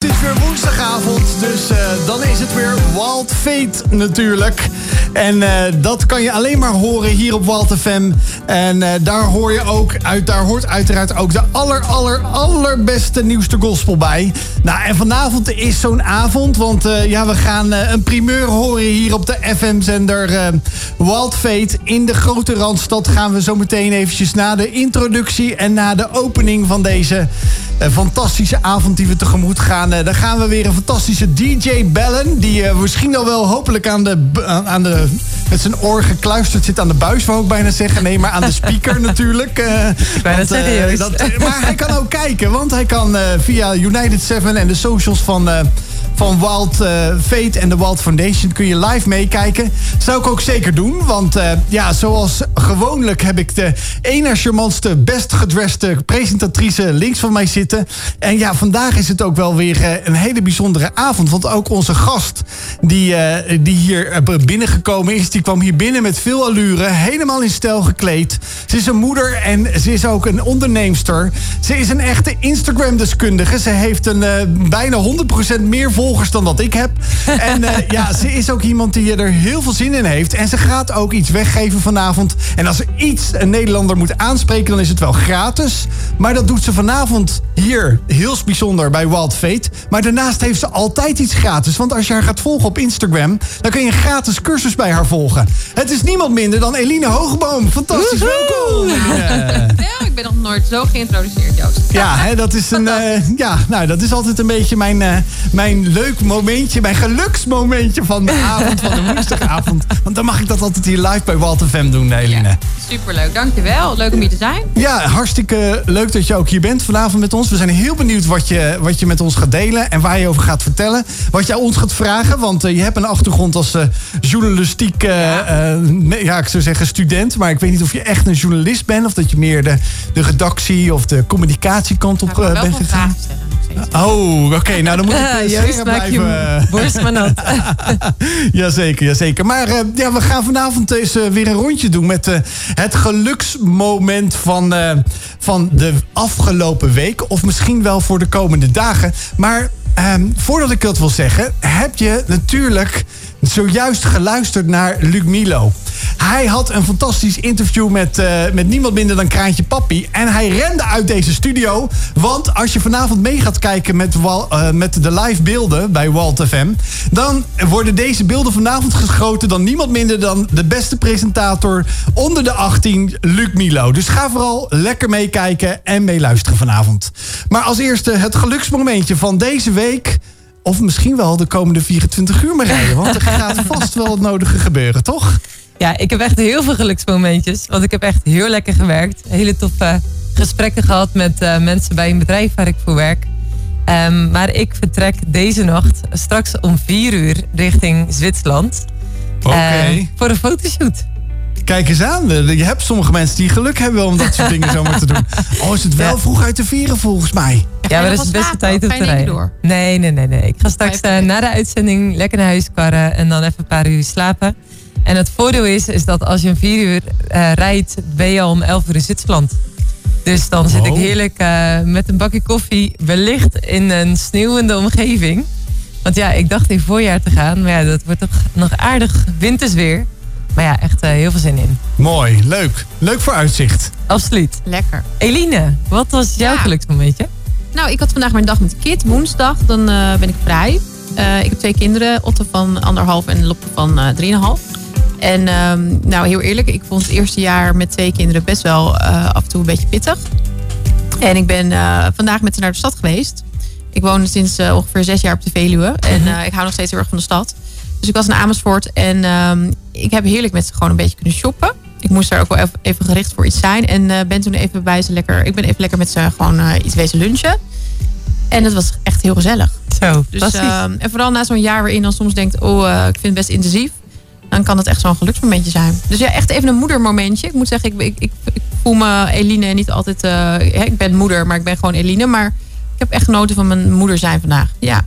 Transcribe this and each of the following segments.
Het is weer woensdagavond, dus uh, dan is het weer Wild Fate natuurlijk. En uh, dat kan je alleen maar horen hier op Wild FM. En uh, daar hoor je ook uit, daar hoort uiteraard ook de aller, aller, allerbeste nieuwste gospel bij. Nou, en vanavond is zo'n avond, want ja, we gaan een primeur horen hier op de FM-zender Wild Fate. In de grote Randstad gaan we zo meteen eventjes na de introductie en na de opening van deze fantastische avond die we tegemoet gaan. Dan gaan we weer een fantastische DJ bellen. Die uh, misschien al wel hopelijk aan de, aan de, met zijn oor gekluisterd zit aan de buis, wou ik bijna zeggen. Nee, maar aan de speaker natuurlijk. Uh, bijna serieus. Dat, maar hij kan ook kijken, want hij kan via United 7 en de socials van van Wild uh, Fate en de Wild Foundation kun je live meekijken. Zou ik ook zeker doen, want uh, ja, zoals gewoonlijk heb ik de ene charmantste, best gedreste presentatrice links van mij zitten. En ja, vandaag is het ook wel weer uh, een hele bijzondere avond, want ook onze gast die, die hier binnengekomen is, die kwam hier binnen met veel allure, helemaal in stijl gekleed. Ze is een moeder en ze is ook een onderneemster. Ze is een echte Instagram-deskundige. Ze heeft een bijna 100% meer volgers dan dat ik heb. En uh, ja, ze is ook iemand die er heel veel zin in heeft. En ze gaat ook iets weggeven vanavond. En als er iets een Nederlander moet aanspreken, dan is het wel gratis. Maar dat doet ze vanavond hier heel bijzonder bij Wild Fate. Maar daarnaast heeft ze altijd iets gratis. Want als je haar gaat volgen op Instagram, dan kun je een gratis cursus bij haar volgen. Het is niemand minder dan Eline Hoogboom. Fantastisch, welkom. Ja, ik ben nog nooit zo geïntroduceerd, Joost. Ja, hè, dat is een. Uh, ja, nou, dat is altijd een beetje mijn, uh, mijn leuk momentje, mijn geluksmomentje van de avond, van de woensdagavond. Want dan mag ik dat altijd hier live bij Walter Fem doen, Eline. Ja, superleuk, dankjewel. Leuk om hier te zijn. Ja, hartstikke leuk dat je ook hier bent vanavond met ons. We zijn heel benieuwd wat je, wat je met ons gaat delen en waar je over gaat vertellen. Wat jij ons gaat vragen, want uh, je hebt een achtergrond als uh, journalistiek, uh, ja. ik zou zeggen student. Maar ik weet niet of je echt een journalist bent of dat je meer de, de redactie of de communicatiekant op bent gegaan. Oh, oké. Okay. Nou, dan moet ik uh, Joost, blijven. borst maar nat. jazeker, jazeker. Maar uh, ja, we gaan vanavond eens uh, weer een rondje doen met uh, het geluksmoment van, van de afgelopen week. Of misschien wel voor de komende dagen. Maar um, voordat ik dat wil zeggen, heb je natuurlijk zojuist geluisterd naar Luc Milo. Hij had een fantastisch interview met, uh, met niemand minder dan Kraantje Papi. En hij rende uit deze studio. Want als je vanavond mee gaat kijken met, uh, met de live beelden bij Walt FM... dan worden deze beelden vanavond geschoten dan niemand minder dan de beste presentator onder de 18, Luc Milo. Dus ga vooral lekker meekijken en meeluisteren vanavond. Maar als eerste het geluksmomentje van deze week... Of misschien wel de komende 24 uur maar rijden. Want er gaat vast wel het nodige gebeuren, toch? Ja, ik heb echt heel veel geluksmomentjes. Want ik heb echt heel lekker gewerkt. Hele toffe gesprekken gehad met uh, mensen bij een bedrijf waar ik voor werk. Um, maar ik vertrek deze nacht straks om 4 uur richting Zwitserland. Oké. Okay. Uh, voor een fotoshoot. Kijk eens aan. Je hebt sommige mensen die geluk hebben om dat soort dingen zomaar te doen. Oh, is het wel ja. vroeg uit te vieren volgens mij? Ja, maar dat is de beste tijd om te rijden. Door? Nee, nee, nee, nee. Ik ga straks uh, na de uitzending lekker naar huis karren en dan even een paar uur slapen. En het voordeel is, is dat als je een vier uur uh, rijdt, ben je al om elf uur in Zwitserland. Dus dan zit ik heerlijk uh, met een bakje koffie, wellicht in een sneeuwende omgeving. Want ja, ik dacht in voorjaar te gaan, maar ja, dat wordt toch nog aardig wintersweer. Maar ja, echt uh, heel veel zin in. Mooi, leuk. Leuk voor uitzicht. Absoluut. Lekker. Eline, wat was jouw ja. geluksmomentje? Nou, ik had vandaag mijn dag met de kid, woensdag. Dan uh, ben ik vrij. Uh, ik heb twee kinderen, Otto van anderhalf en Lotte van uh, drieënhalf. En um, nou, heel eerlijk, ik vond het eerste jaar met twee kinderen best wel af en toe een beetje pittig. En ik ben vandaag met ze naar de stad geweest. Ik woon sinds ongeveer zes jaar op de Veluwe. En ik hou nog steeds heel erg van de stad. Dus ik was in Amersfoort en um, ik heb heerlijk met ze gewoon een beetje kunnen shoppen. Ik moest daar ook wel even, gericht voor iets zijn. En ben toen even bij ze lekker. Ik ben even lekker met ze gewoon iets wezen lunchen. En het was echt heel gezellig. Zo, dus, uh, En vooral na zo'n jaar waarin dan soms denkt, oh, ik vind het best intensief. Dan kan het echt zo'n geluksmomentje zijn. Dus ja, echt even een moedermomentje. Ik moet zeggen, ik, ik, ik, ik voel me Eline niet altijd... ik ben moeder, maar ik ben gewoon Eline. Maar ik heb echt genoten van mijn moeder zijn vandaag. Ja.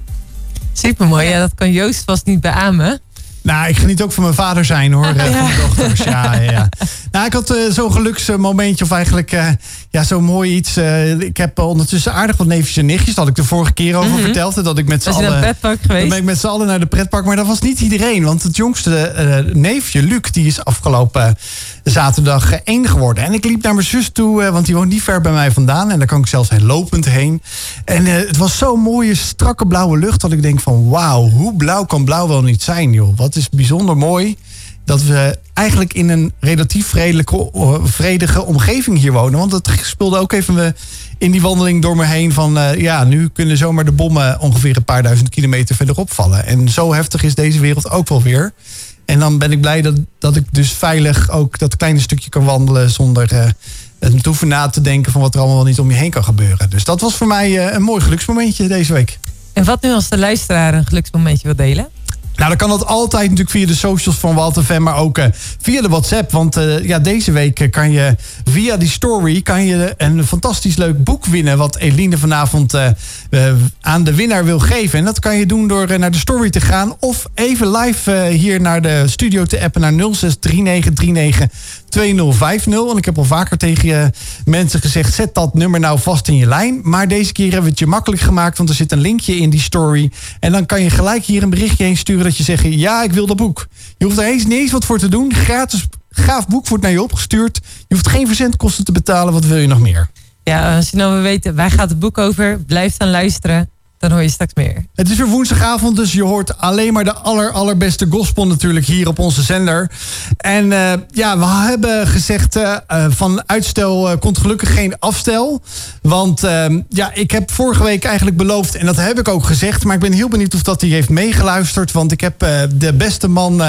Super mooi. Ja. ja, dat kan Joost vast niet beamen. Nou, ik geniet ook van mijn vader zijn hoor. Ja. Van mijn dochters. Ja, ja. Nou, ik had uh, zo'n geluksmomentje, of eigenlijk uh, ja, zo mooi iets. Uh, ik heb ondertussen aardig wat neefjes en nichtjes. Dat had ik de vorige keer over mm -hmm. verteld. Dat ik met z'n allen. pretpark geweest? Ben ik met z'n allen naar de pretpark. Maar dat was niet iedereen. Want het jongste neefje, Luc, die is afgelopen zaterdag één geworden. En ik liep naar mijn zus toe, want die woont niet ver bij mij vandaan. En daar kan ik zelfs heen lopend heen. En het was zo'n mooie, strakke blauwe lucht. Dat ik denk van wauw, hoe blauw kan blauw wel niet zijn, joh. Wat is bijzonder mooi dat we eigenlijk in een relatief vredelijke, vredige omgeving hier wonen. Want het speelde ook even in die wandeling door me heen van... Uh, ja, nu kunnen zomaar de bommen ongeveer een paar duizend kilometer verderop vallen. En zo heftig is deze wereld ook wel weer. En dan ben ik blij dat, dat ik dus veilig ook dat kleine stukje kan wandelen... zonder uh, het hoeven na te denken van wat er allemaal niet om je heen kan gebeuren. Dus dat was voor mij een mooi geluksmomentje deze week. En wat nu als de luisteraar een geluksmomentje wil delen? Nou, dan kan dat altijd natuurlijk via de socials van Walter Van, maar ook uh, via de WhatsApp. Want uh, ja, deze week eh, kan je via die story kan je een fantastisch leuk boek winnen. Wat Eline vanavond aan de winnaar wil geven. En dat kan je doen door naar de story te gaan. Of even live hier naar de studio te appen naar 063939 2050. En ik heb al vaker tegen je mensen gezegd: zet dat nummer nou vast in je lijn. Maar deze keer hebben we het je makkelijk gemaakt, want er zit een linkje in die story. En dan kan je gelijk hier een berichtje heen sturen dat je zegt: ja, ik wil dat boek. Je hoeft er eens, niet eens wat voor te doen. Gratis, gaaf boek wordt naar je opgestuurd. Je hoeft geen verzendkosten te betalen. Wat wil je nog meer? Ja, als je nou wil weten, waar gaat het boek over? Blijf dan luisteren dan hoor je straks meer. Het is weer woensdagavond, dus je hoort alleen maar de aller, allerbeste gospel natuurlijk hier op onze zender. En uh, ja, we hebben gezegd uh, van uitstel komt gelukkig geen afstel. Want ja, ik heb vorige week eigenlijk beloofd, en dat heb ik ook gezegd, maar ik ben heel benieuwd of dat hij heeft meegeluisterd. Want ik heb de beste man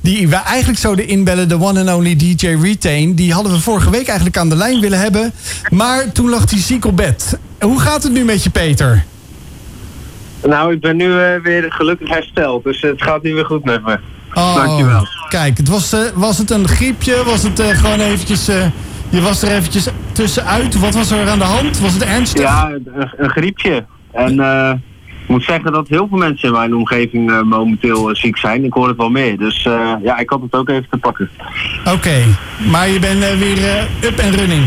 die we eigenlijk zouden inbellen, de one and only DJ Retain, die hadden we vorige week eigenlijk aan de lijn willen hebben. Maar toen lag hij ziek op bed. Hoe gaat het nu met je, Peter? Nou, ik ben nu uh, weer gelukkig hersteld, dus het gaat nu weer goed met me. Oh, Dankjewel. Kijk, het was, uh, was het een griepje? Was het uh, gewoon eventjes... je was er eventjes tussenuit. Wat was er aan de hand? Was het ernstig? Ja, een, een griepje. En ik moet zeggen dat heel veel mensen in mijn omgeving momenteel ziek zijn. Ik hoor het wel meer. Dus ja, ik had het ook even te pakken. Oké, maar je bent weer up en running?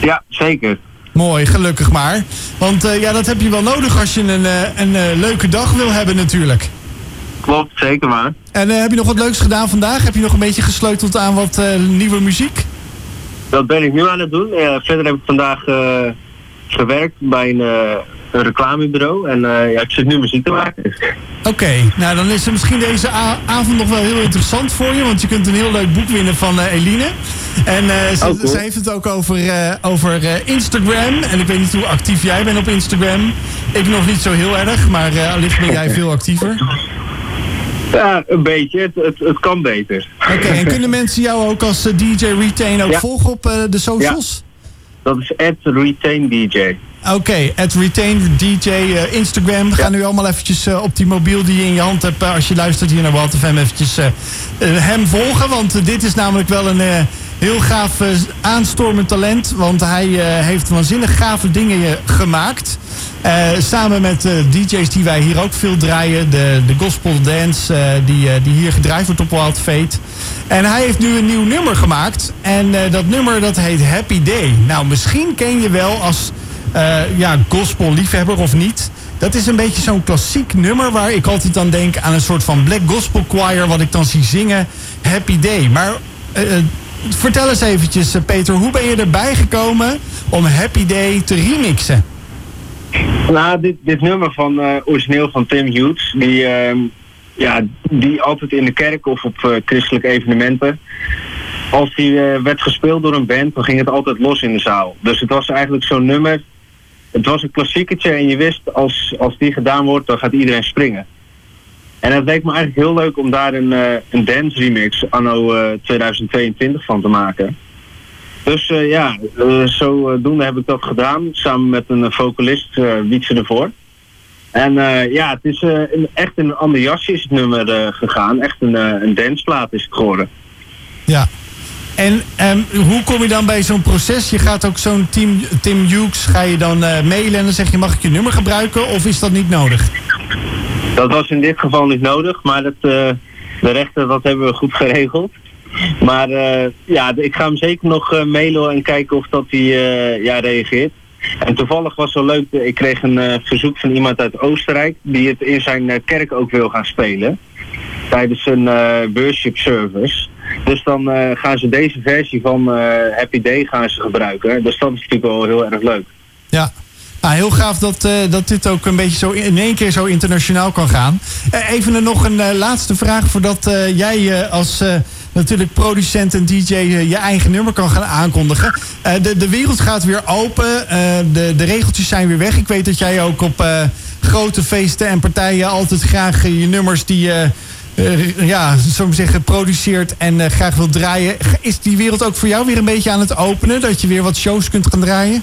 Ja, zeker. Mooi, gelukkig maar. Want uh, ja, dat heb je wel nodig als je een, uh, een uh, leuke dag wil hebben natuurlijk. Klopt, zeker maar. En heb je nog wat leuks gedaan vandaag? Heb je nog een beetje gesleuteld aan wat nieuwe muziek? Dat ben ik nu aan het doen. verder heb ik vandaag gewerkt bij een, een reclamebureau. En ja, ik zit nu muziek te maken. Oké, nou dan is er misschien deze avond nog wel heel interessant voor je. Want je kunt een heel leuk boek winnen van Eline. En uh, ze, oh, ze, heeft het ook over, uh, over uh, Instagram. En ik weet niet hoe actief jij bent op Instagram. Ik nog niet zo heel erg, maar allicht ben jij veel actiever. Ja, een beetje. Het, het, het kan beter. Oké, en kunnen mensen jou ook als DJ Retain ook volgen op de socials? Ja. Dat is at RetainDJ. Oké, okay, at RetainDJ Instagram. Ga nu allemaal eventjes op die mobiel die je in je hand hebt... als je luistert hier naar Walter FM eventjes hem volgen. Want dit is namelijk wel een Heel gaaf uh, aanstormend talent. Want hij uh, heeft waanzinnig gave dingen eh, gemaakt. samen met DJ's die wij hier ook veel draaien. De, de gospel dance die, die hier gedraaid wordt op Wild Fate. En hij heeft nu een nieuw nummer gemaakt. En dat nummer dat heet Happy Day. Nou, misschien ken je wel als ja, gospel liefhebber of niet. Dat is een beetje zo'n klassiek nummer waar ik altijd aan denk aan een soort van black gospel choir. Wat ik dan zie zingen. Happy Day. Maar vertel eens eventjes, eh, Peter, hoe ben je erbij gekomen om Happy Day te remixen? Nou, dit, dit nummer van uh, origineel van Tim Hughes, die, uh, ja, die altijd in de kerk of op uh, christelijke evenementen, als die werd gespeeld door een band, dan ging het altijd los in de zaal. Dus het was eigenlijk zo'n nummer, het was een klassiekertje en je wist als, als die gedaan wordt, dan gaat iedereen springen. En het leek me eigenlijk heel leuk om daar een, uh, een dance remix anno uh, eh, 2022 van te maken. Dus uh, ja, zodoende heb ik dat gedaan. Samen met een vocalist, Wietse ervoor. En ja, het is echt een ander jasje is het nummer gegaan. Echt een, een danceplaat is het geworden. Ja. En um, hoe kom je dan bij zo'n proces? Je gaat ook zo'n Tim, Tim Hughes, ga je dan mailen en dan zeg je mag ik je nummer gebruiken of is dat niet nodig? Dat was in dit geval niet nodig, maar dat, uh, de rechten, dat hebben we goed geregeld. Maar ja, ik ga hem zeker nog mailen en kijken of dat hij ja, reageert. En toevallig was wel leuk, ik kreeg een verzoek van iemand uit Oostenrijk die het in zijn kerk ook wil gaan spelen. Tijdens een worship service. Dus dan gaan ze deze versie van Happy Day gaan ze gebruiken. Dus dat is natuurlijk wel heel erg leuk. Ja, nou, heel gaaf dat, uh, dat dit ook een beetje zo in één keer zo internationaal kan gaan. Uh, even nog een uh, laatste vraag voordat jij als natuurlijk producent en DJ je eigen nummer kan gaan aankondigen. de, de wereld gaat weer open. de, de regeltjes zijn weer weg. Ik weet dat jij ook op grote feesten en partijen altijd graag je nummers die je. ja, zo zeggen, produceert en graag wil draaien. Is die wereld ook voor jou weer een beetje aan het openen? Dat je weer wat shows kunt gaan draaien?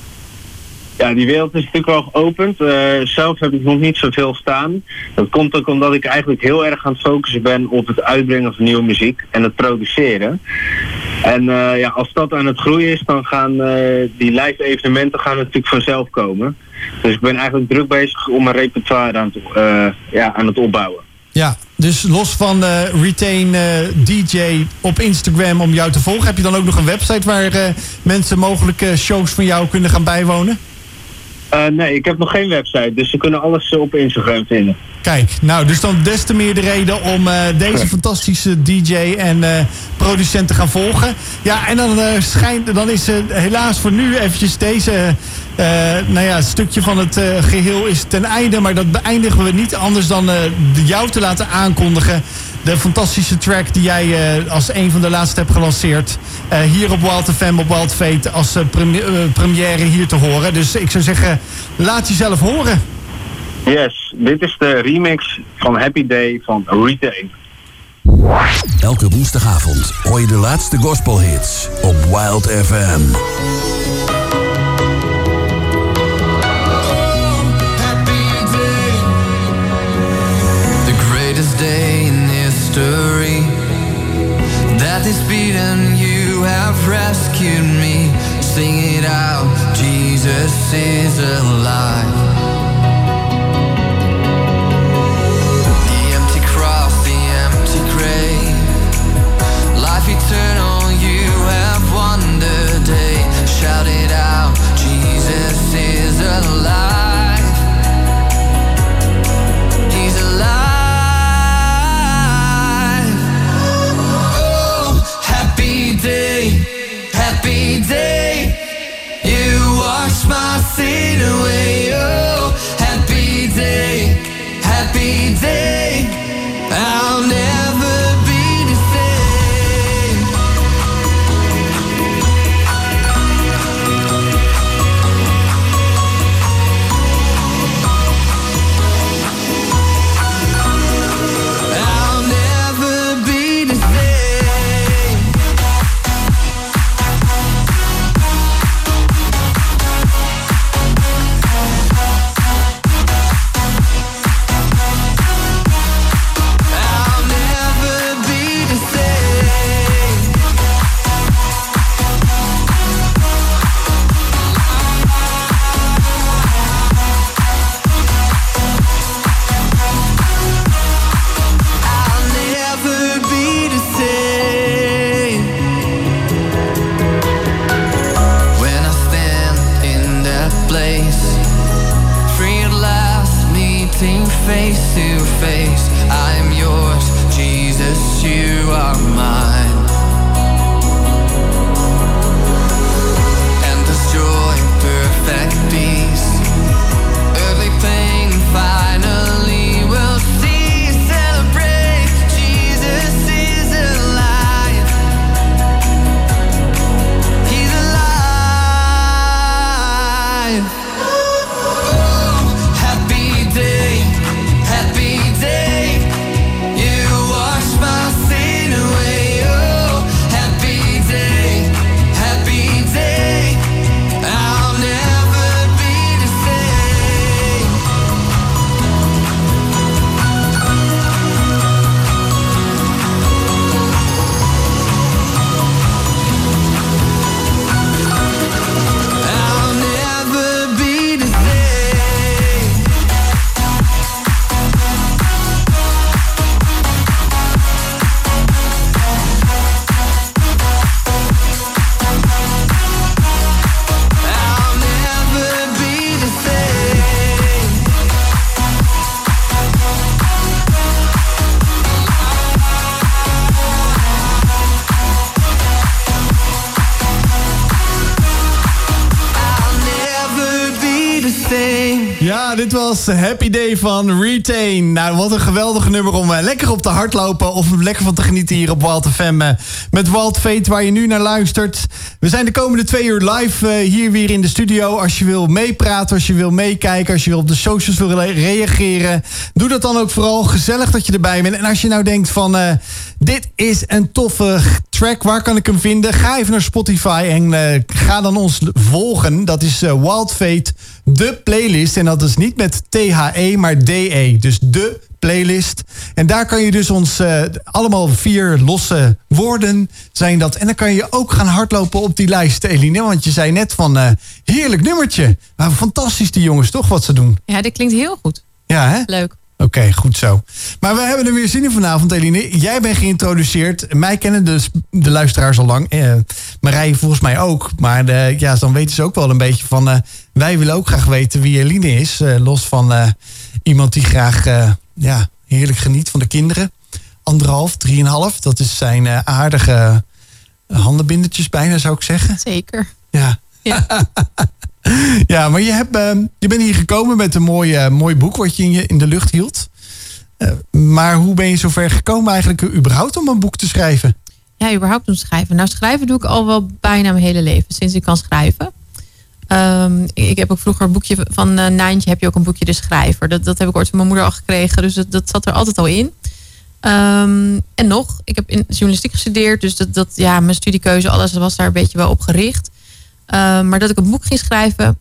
Ja, die wereld is natuurlijk wel geopend. Uh, zelf heb ik nog niet zoveel staan. Dat komt ook omdat ik eigenlijk heel erg aan het focussen ben op het uitbrengen van nieuwe muziek en het produceren. En uh, ja, als dat aan het groeien is, dan gaan uh, die live evenementen gaan natuurlijk vanzelf komen. Dus ik ben eigenlijk druk bezig om mijn repertoire aan, te, ja, aan het opbouwen. Ja, dus los van Retain DJ op Instagram om jou te volgen, heb je dan ook nog een website waar mensen mogelijk shows van jou kunnen gaan bijwonen? Uh, nee, ik heb nog geen website, dus ze kunnen alles op Instagram vinden. Kijk, nou, dus dan des te meer de reden om uh, deze fantastische DJ en uh, producent te gaan volgen. Ja, en dan, schijnt, dan is helaas voor nu eventjes deze nou ja, stukje van het geheel is ten einde. Maar dat beëindigen we niet anders dan jou te laten aankondigen de fantastische track die jij uh, als een van de laatste hebt gelanceerd. Uh, hier op Wild FM, op Wild Fate, als uh, première hier te horen. Dus ik zou zeggen, laat jezelf horen. Yes, dit is de remix van Happy Day van Retain. Elke woensdagavond hoor je de laatste gospelhits op Wild FM. That is beaten, you have rescued me. Sing it out, Jesus is alive. The empty cross, the empty grave. Life eternal, you have won the day. Shout it out, Jesus is alive happy was Van Retain. Nou, wat een geweldig nummer om uh, lekker op te hardlopen... of lekker van te genieten hier op Wild FM... Uh, met Wild Fate, waar je nu naar luistert. We zijn de komende twee uur live uh, hier weer in de studio. Als je wil meepraten, als je wil meekijken... als je op de socials wil reageren... doe dat dan ook vooral. Gezellig dat je erbij bent. En als je nou denkt van... dit is een toffe track, waar kan ik hem vinden? Ga even naar Spotify en ga dan ons volgen. Dat is Wild Fate de playlist. En dat is niet met THE, maar DE. Dus de playlist. En daar kan je dus ons uh, allemaal vier losse woorden zijn dat. En dan kan je ook gaan hardlopen op die lijst, Eline. Want je zei net van, uh, heerlijk nummertje. Maar fantastisch die jongens, toch, wat ze doen. Ja, dit klinkt heel goed. Ja, hè? Leuk. Oké, goed zo. Maar we hebben er weer zin in vanavond, Eline. Jij bent geïntroduceerd. Mij kennen dus de luisteraars al lang. Eh, Marije volgens mij ook. Maar de, ja, dan weten ze ook wel een beetje van... Uh, wij willen ook graag weten wie Eline is. Uh, los van uh, iemand die graag ja, heerlijk geniet van de kinderen. Anderhalf, drieënhalf. Dat is zijn aardige handenbindertjes bijna, zou ik zeggen. Zeker. Ja. ja. ja, maar je, hebt, ehm, je bent hier gekomen met een mooi, mooi boek wat je in, je in de lucht hield. Maar hoe ben je zover gekomen eigenlijk überhaupt om een boek te schrijven? Ja, überhaupt om te schrijven. Nou, schrijven doe ik al wel bijna mijn hele leven, sinds ik kan schrijven. Um, ik heb ook vroeger een boekje van uh, Nijntje, heb je ook een boekje De Schrijver. Dat, dat heb ik ooit van mijn moeder al gekregen, dus dat, dat zat er altijd al in. Um, en nog, ik heb in journalistiek gestudeerd, dus dat, dat, ja, mijn studiekeuze, alles was daar een beetje wel op gericht. Uh, maar dat ik een boek ging schrijven,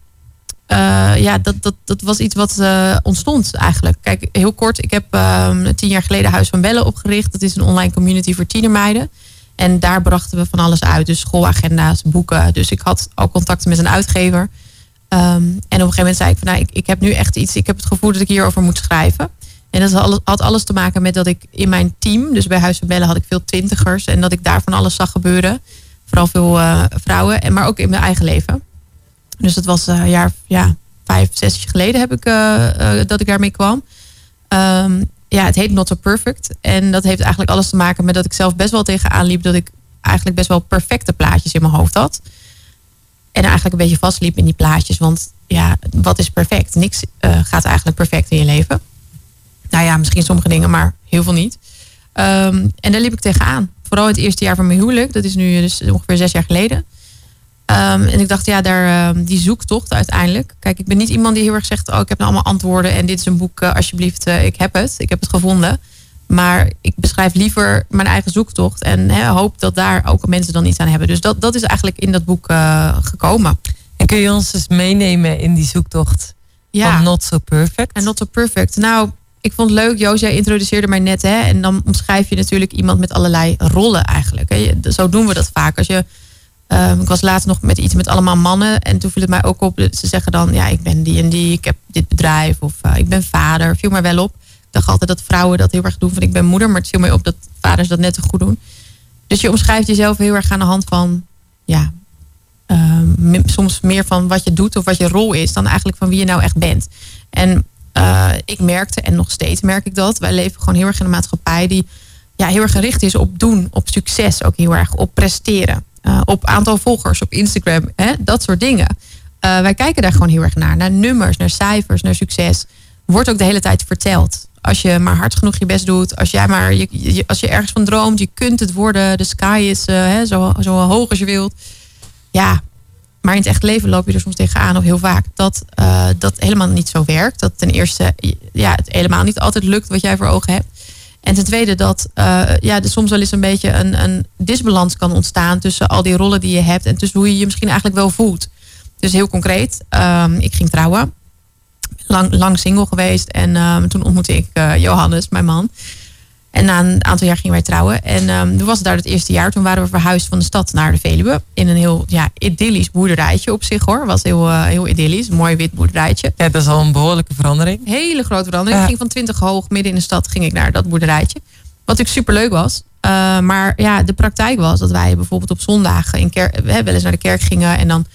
uh, ja, dat, dat, dat was iets wat uh, ontstond eigenlijk. Kijk, heel kort, ik heb ehm, tien jaar geleden Huis van Bellen opgericht. Dat is een online community voor tienermeiden. En daar brachten we van alles uit. Dus schoolagenda's, boeken. Dus ik had al contacten met een uitgever. Um, en op een gegeven moment zei ik van nou, ik, ik heb nu echt iets. Ik heb het gevoel dat ik hierover moet schrijven. En dat had alles, te maken met dat ik in mijn team, dus bij Huis van Bellen had ik veel twintigers. En dat ik daar van alles zag gebeuren. Vooral veel uh, vrouwen, en maar ook in mijn eigen leven. Dus dat was een uh, jaar, ja, vijf, zes jaar geleden heb ik, uh, dat ik daarmee kwam. Um, ja, het heet Not So Perfect. En dat heeft eigenlijk alles te maken met dat ik zelf best wel tegenaan liep. Dat ik eigenlijk best wel perfecte plaatjes in mijn hoofd had. En eigenlijk een beetje vastliep in die plaatjes. Want ja, wat is perfect? Niks gaat eigenlijk perfect in je leven. Nou ja, misschien sommige dingen, maar heel veel niet. Um, en daar liep ik tegenaan vooral het eerste jaar van mijn huwelijk. Dat is nu dus ongeveer zes jaar geleden. Um, en ik dacht, ja, daar, um, die zoektocht uiteindelijk. Kijk, ik ben niet iemand die heel erg zegt... oh, ik heb nou allemaal antwoorden en dit is een boek, uh, alsjeblieft, uh, ik heb het. Ik heb het gevonden. Maar ik beschrijf liever mijn eigen zoektocht... en he, hoop dat daar ook mensen dan iets aan hebben. Dus dat, dat is eigenlijk in dat boek uh, gekomen. En kun je ons dus meenemen in die zoektocht ja. van Not So Perfect? En Not So Perfect. Nou, ik vond het leuk, Joost, jij introduceerde mij net. Hè, en dan omschrijf je natuurlijk iemand met allerlei rollen eigenlijk. Hè. Zo doen we dat vaak. Als je, uh, ik was laatst nog met iets met allemaal mannen. En toen viel het mij ook op. Ze zeggen dan, ja, ik ben die en die. Ik heb dit bedrijf. Of uh, ik ben vader. Viel mij wel op. Ik dacht altijd dat vrouwen dat heel erg doen. Van ik ben moeder. Maar het viel mij op dat vaders dat net te goed doen. Dus je omschrijft jezelf heel erg aan de hand van... Ja, uh, soms meer van wat je doet of wat je rol is... dan eigenlijk van wie je nou echt bent. En uh, ik merkte, en nog steeds merk ik dat, wij leven gewoon heel erg in een maatschappij die ja, heel erg gericht is op doen, op succes, ook heel erg op presteren, uh, op aantal volgers op Instagram, hè, dat soort dingen. Uh, wij kijken daar gewoon heel erg naar, naar nummers, naar cijfers, naar succes. Wordt ook de hele tijd verteld. Als je maar hard genoeg je best doet, als, jij maar, je, als je ergens van droomt, je kunt het worden, de sky is hè, zo, zo hoog als je wilt. Ja, maar in het echt leven loop je er soms tegenaan, of heel vaak, dat dat helemaal niet zo werkt. Dat ten eerste ja, het helemaal niet altijd lukt wat jij voor ogen hebt. En ten tweede dat uh, ja, er soms wel eens een beetje een, een disbalans kan ontstaan tussen al die rollen die je hebt en tussen hoe je je misschien eigenlijk wel voelt. Dus heel concreet, um, ik ging trouwen. Lang, lang single geweest en um, toen ontmoette ik uh, Johannes, mijn man. En na een aantal jaar gingen wij trouwen. En um, toen was het daar het eerste jaar. Toen waren we verhuisd van de stad naar de Veluwe. In een heel ja, idyllisch boerderijtje op zich hoor. Was heel, uh, heel idyllisch. Een mooi wit boerderijtje. Ja, dat is al een behoorlijke verandering. Hele grote verandering. Ja. Ik ging van 20 hoog midden in de stad ging ik naar dat boerderijtje. Wat natuurlijk super leuk was. Uh, maar ja, de praktijk was dat wij bijvoorbeeld op zondagen in kerk, wel eens naar de kerk gingen. En dan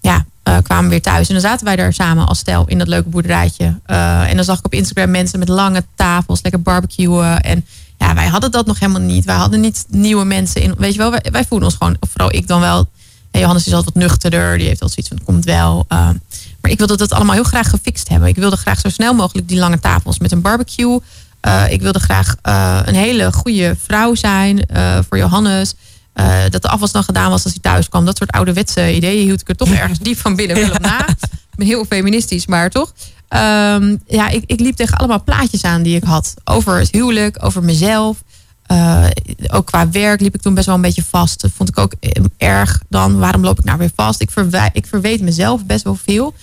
ja, uh, kwamen we weer thuis. En dan zaten wij daar samen als stel in dat leuke boerderijtje. Uh, en dan zag ik op Instagram mensen met lange tafels, lekker barbecuen. En ja, wij hadden dat nog helemaal niet. Wij hadden niet nieuwe mensen in. Weet je wel, wij, wij voelden ons gewoon, vooral ik dan wel. Hey, Johannes is altijd wat nuchterder. Die heeft al zoiets van, komt wel. Uh, Maar ik wilde dat allemaal heel graag gefixt hebben. Ik wilde graag zo snel mogelijk die lange tafels met een barbecue. ik wilde graag een hele goede vrouw zijn voor Johannes. dat de afwas dan gedaan was als hij thuis kwam. Dat soort ouderwetse ideeën hield ik er toch ergens diep van binnen wel op na. Ben heel feministisch, maar toch. Ehm, ja, ik, ik liep tegen allemaal plaatjes aan die ik had. Over het huwelijk, over mezelf. Uh, ook qua werk liep ik toen best wel een beetje vast. Dat vond ik ook eh, erg dan. Waarom loop ik nou weer vast? Ik, verwijt, ik verweet mezelf best wel veel.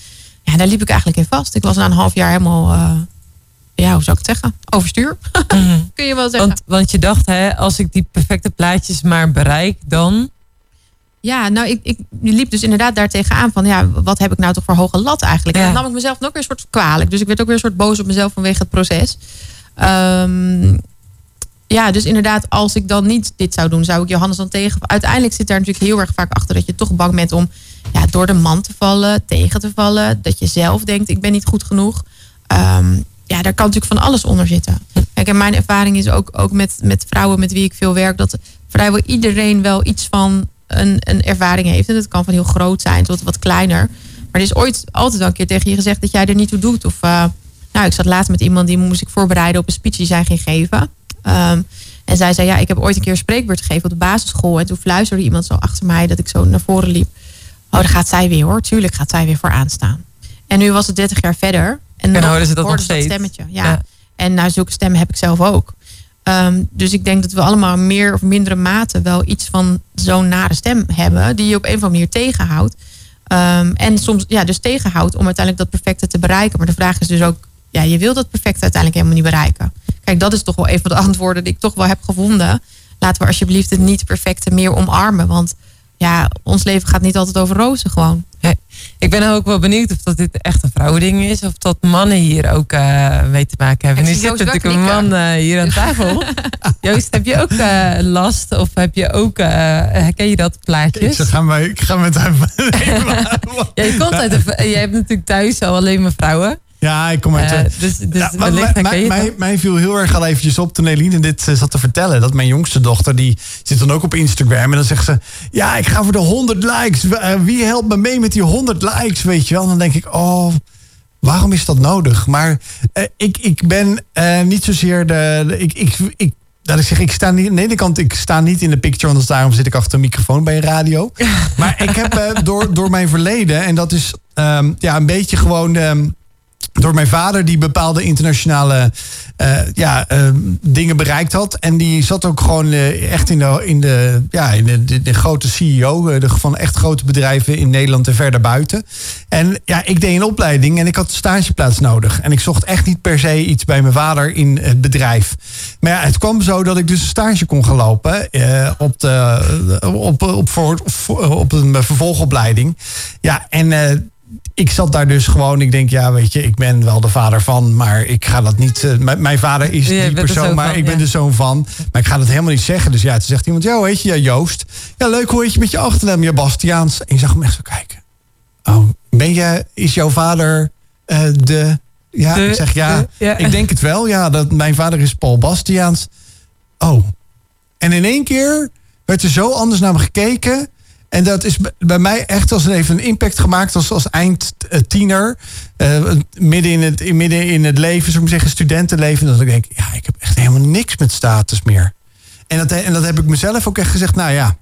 Ja, daar liep ik eigenlijk in vast. Ik was na een half jaar helemaal, uh, ja, hoe zou ik het zeggen? Overstuur. Mhm. Kun je wel zeggen. Want, want je dacht, hè, als ik die perfecte plaatjes maar bereik, dan... Ja, nou, ik, ik liep dus inderdaad daar tegenaan van, ja, wat heb ik nou toch voor hoge lat eigenlijk? En dan nam ik mezelf ook weer een soort kwalijk. Dus ik werd ook weer een soort boos op mezelf vanwege het proces. Um, ja, dus inderdaad, als ik dan niet dit zou doen, zou ik Johannes dan tegen. Uiteindelijk zit daar natuurlijk heel erg vaak achter dat je toch bang bent om ja, door de man te vallen, tegen te vallen. Dat je zelf denkt, ik ben niet goed genoeg. Um, ja, daar kan natuurlijk van alles onder zitten. Kijk, en mijn ervaring is ook, ook met, met vrouwen met wie ik veel werk, dat vrijwel iedereen wel iets van een, een ervaring heeft. En dat kan van heel groot zijn tot wat kleiner. Maar er is ooit altijd wel een keer tegen je gezegd dat jij er niet toe doet. Of uh, nou, ik zat laatst met iemand die moest ik voorbereiden op een speech die zij ging geven. Um, en zij zei, ja, ik heb ooit een keer een spreekbeurt gegeven op de basisschool. En toen fluisterde iemand zo achter mij dat ik zo naar voren liep. Oh, daar gaat zij weer hoor. Tuurlijk gaat zij weer voor aanstaan. En nu was het 30 jaar verder. En, dan hoorden ze dat nog steeds. Dat stemmetje, ja. En nou, zulke stemmen heb ik zelf ook. Um, dus ik denk dat we allemaal meer of mindere mate wel iets van zo'n nare stem hebben. Die je op een of andere manier tegenhoudt. Um, en soms ja, dus tegenhoudt om uiteindelijk dat perfecte te bereiken. Maar de vraag is dus ook, ja, je wil dat perfecte uiteindelijk helemaal niet bereiken. Kijk, dat is toch wel een van de antwoorden die ik toch wel heb gevonden. Laten we alsjeblieft het niet perfecte meer omarmen. Want ja, ons leven gaat niet altijd over rozen gewoon. Ik ben ook wel benieuwd of dat dit echt een vrouwending is. Of dat mannen hier ook uh, mee te maken hebben. Nu zit natuurlijk een man uh, hier aan tafel. Joost, heb je ook uh, last? Of heb je ook, herken je dat plaatjes? Ik ik ga met hem. ja, je, komt uit de, je hebt natuurlijk thuis al alleen maar vrouwen. Ja, ik kom uit... Uh, dus dus ja, mij, mij, viel heel erg al eventjes op toen Eline dit uh, zat te vertellen. Dat mijn jongste dochter, die zit dan ook op Instagram. En dan zegt ze, ja, ik ga voor de 100 likes. Uh, wie helpt me mee met die 100 likes, weet je wel? En dan denk ik, oh, waarom is dat nodig? Maar ik, ik ben niet zozeer de... de ik, ik, ik, dat ik zeg, ik sta niet, aan de ene kant, ik sta niet in de picture, want daarom zit ik achter een microfoon bij een radio. Maar ik heb door, door mijn verleden, en dat is um, ja, een beetje gewoon um, door mijn vader die bepaalde internationale uh, ja, uh, dingen bereikt had. En die zat ook gewoon uh, echt in de, in de, ja, in de, de, grote CEO de, van echt grote bedrijven in Nederland en verder buiten. En ja, ik deed een opleiding en ik had een stageplaats nodig. En ik zocht echt niet per se iets bij mijn vader in het bedrijf. Maar ja, het kwam zo dat ik dus een stage kon gaan lopen op, de, op, op, voor, op een vervolgopleiding. Ja, en ik zat daar dus gewoon. Ik denk, ja, weet je, ik ben wel de vader van, maar ik ga dat niet. Uh, mijn vader is die persoon, maar ik ben de zoon van. Maar ik ga dat helemaal niet zeggen. Dus ja, toen zegt iemand, ja, weet je, ja, Joost. Ja, leuk hoe heet je met je achternaam, ja, Bastiaans. En je zag hem echt zo kijken. Oh, ben je, is jouw vader uh, de. Ja, ik zeg ja, ik denk het wel. Ja, dat mijn vader is Paul Bastiaans. Oh. En in één keer werd er zo anders naar me gekeken. En dat is bij mij echt als een, even een impact gemaakt als, als eindtiener. Uh, midden, in het, midden in het leven, zou ik zeggen, studentenleven. Dat ik denk, ja, ik heb echt helemaal niks met status meer. En dat, en dat heb ik mezelf ook echt gezegd, nou ja,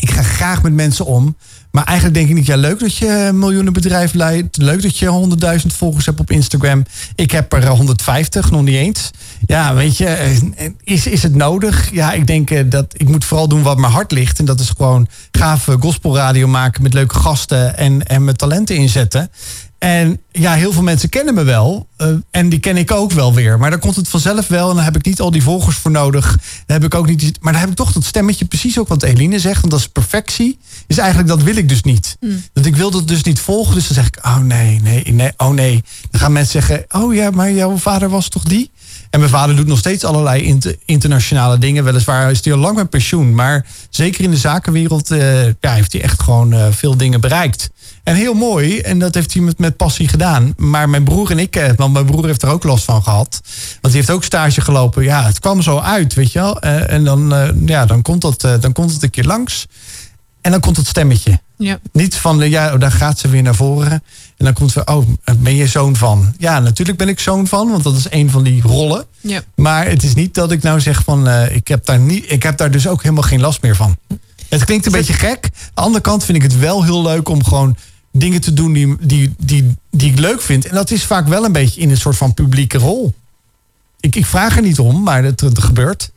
ik ga graag met mensen om. Maar eigenlijk denk ik niet, ja, leuk dat je een miljoenenbedrijf leidt. Leuk dat je 100.000 volgers hebt op Instagram. Ik heb er 150, nog niet eens. Ja, weet je, eh, is, is het nodig? Ja, ik denk eh, dat ik moet vooral doen wat mijn hart ligt. En dat is gewoon gave gospelradio maken met leuke gasten en, en mijn talenten inzetten. En ja, heel veel mensen kennen me wel. Uh, en die ken ik ook wel weer. Maar dan komt het vanzelf wel. En dan heb ik niet al die volgers voor nodig. Dan heb ik ook niet. Maar dan heb ik toch dat stemmetje, precies ook wat Eline zegt. Want dat is perfectie. Is eigenlijk dat wil ik dus niet. Mm. Dat ik wil dat dus niet volgen. Dus dan zeg ik, oh nee, nee, nee, oh nee. Dan gaan mensen zeggen, oh ja, maar jouw vader was toch die? En mijn vader doet nog steeds allerlei internationale dingen. Weliswaar is hij al lang met pensioen. Maar zeker in de zakenwereld uh, ja, heeft hij echt gewoon uh, veel dingen bereikt. En heel mooi. En dat heeft hij met, met passie gedaan. Maar mijn broer en ik, eh, want mijn broer heeft er ook last van gehad. Want die heeft ook stage gelopen. Ja, het kwam zo uit, weet je wel. en dan, ja, dan, komt dat, dan komt het een keer langs. En dan komt het stemmetje. Ja. Niet van, ja, oh, dan gaat ze weer naar voren. En dan komt ze, oh, ben je zoon van? Ja, natuurlijk ben ik zoon van, want dat is een van die rollen. Ja. Maar het is niet dat ik nou zeg van, ik, heb daar niet, ik heb daar dus ook helemaal geen last meer van. Het klinkt een beetje gek. Aan de andere kant vind ik het wel heel leuk om gewoon dingen te doen die, die, die, die ik leuk vind. En dat is vaak wel een beetje in een soort van publieke rol. Ik, ik vraag er niet om, maar het, gebeurt.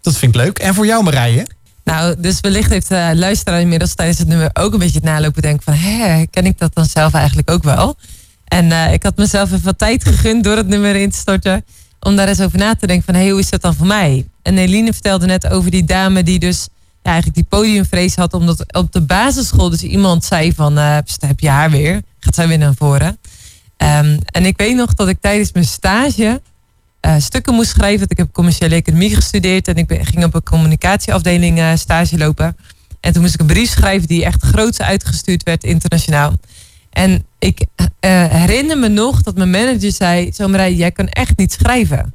Dat vind ik leuk. En voor jou Marije? Nou, dus wellicht heeft de luisteraar inmiddels tijdens het nummer ook een beetje het nalopen denken van, hé, ken ik dat dan zelf eigenlijk ook wel? En uh, ik had mezelf even wat tijd gegund door het nummer in te storten, om daar eens over na te denken van, hé, hoe is dat dan voor mij? En Eline vertelde net over die dame die dus eigenlijk die podiumvrees had, omdat op de basisschool dus iemand zei van, uh, heb je haar weer? Gaat zij weer naar voren? Um, en ik weet nog dat ik tijdens mijn stage uh, stukken moest schrijven. Want ik heb commerciële economie gestudeerd en ik ging op een communicatieafdeling uh, stage lopen. En toen moest ik een brief schrijven die echt groots uitgestuurd werd internationaal. En ik herinner me nog dat mijn manager zei: Zo Marij, jij kan echt niet schrijven.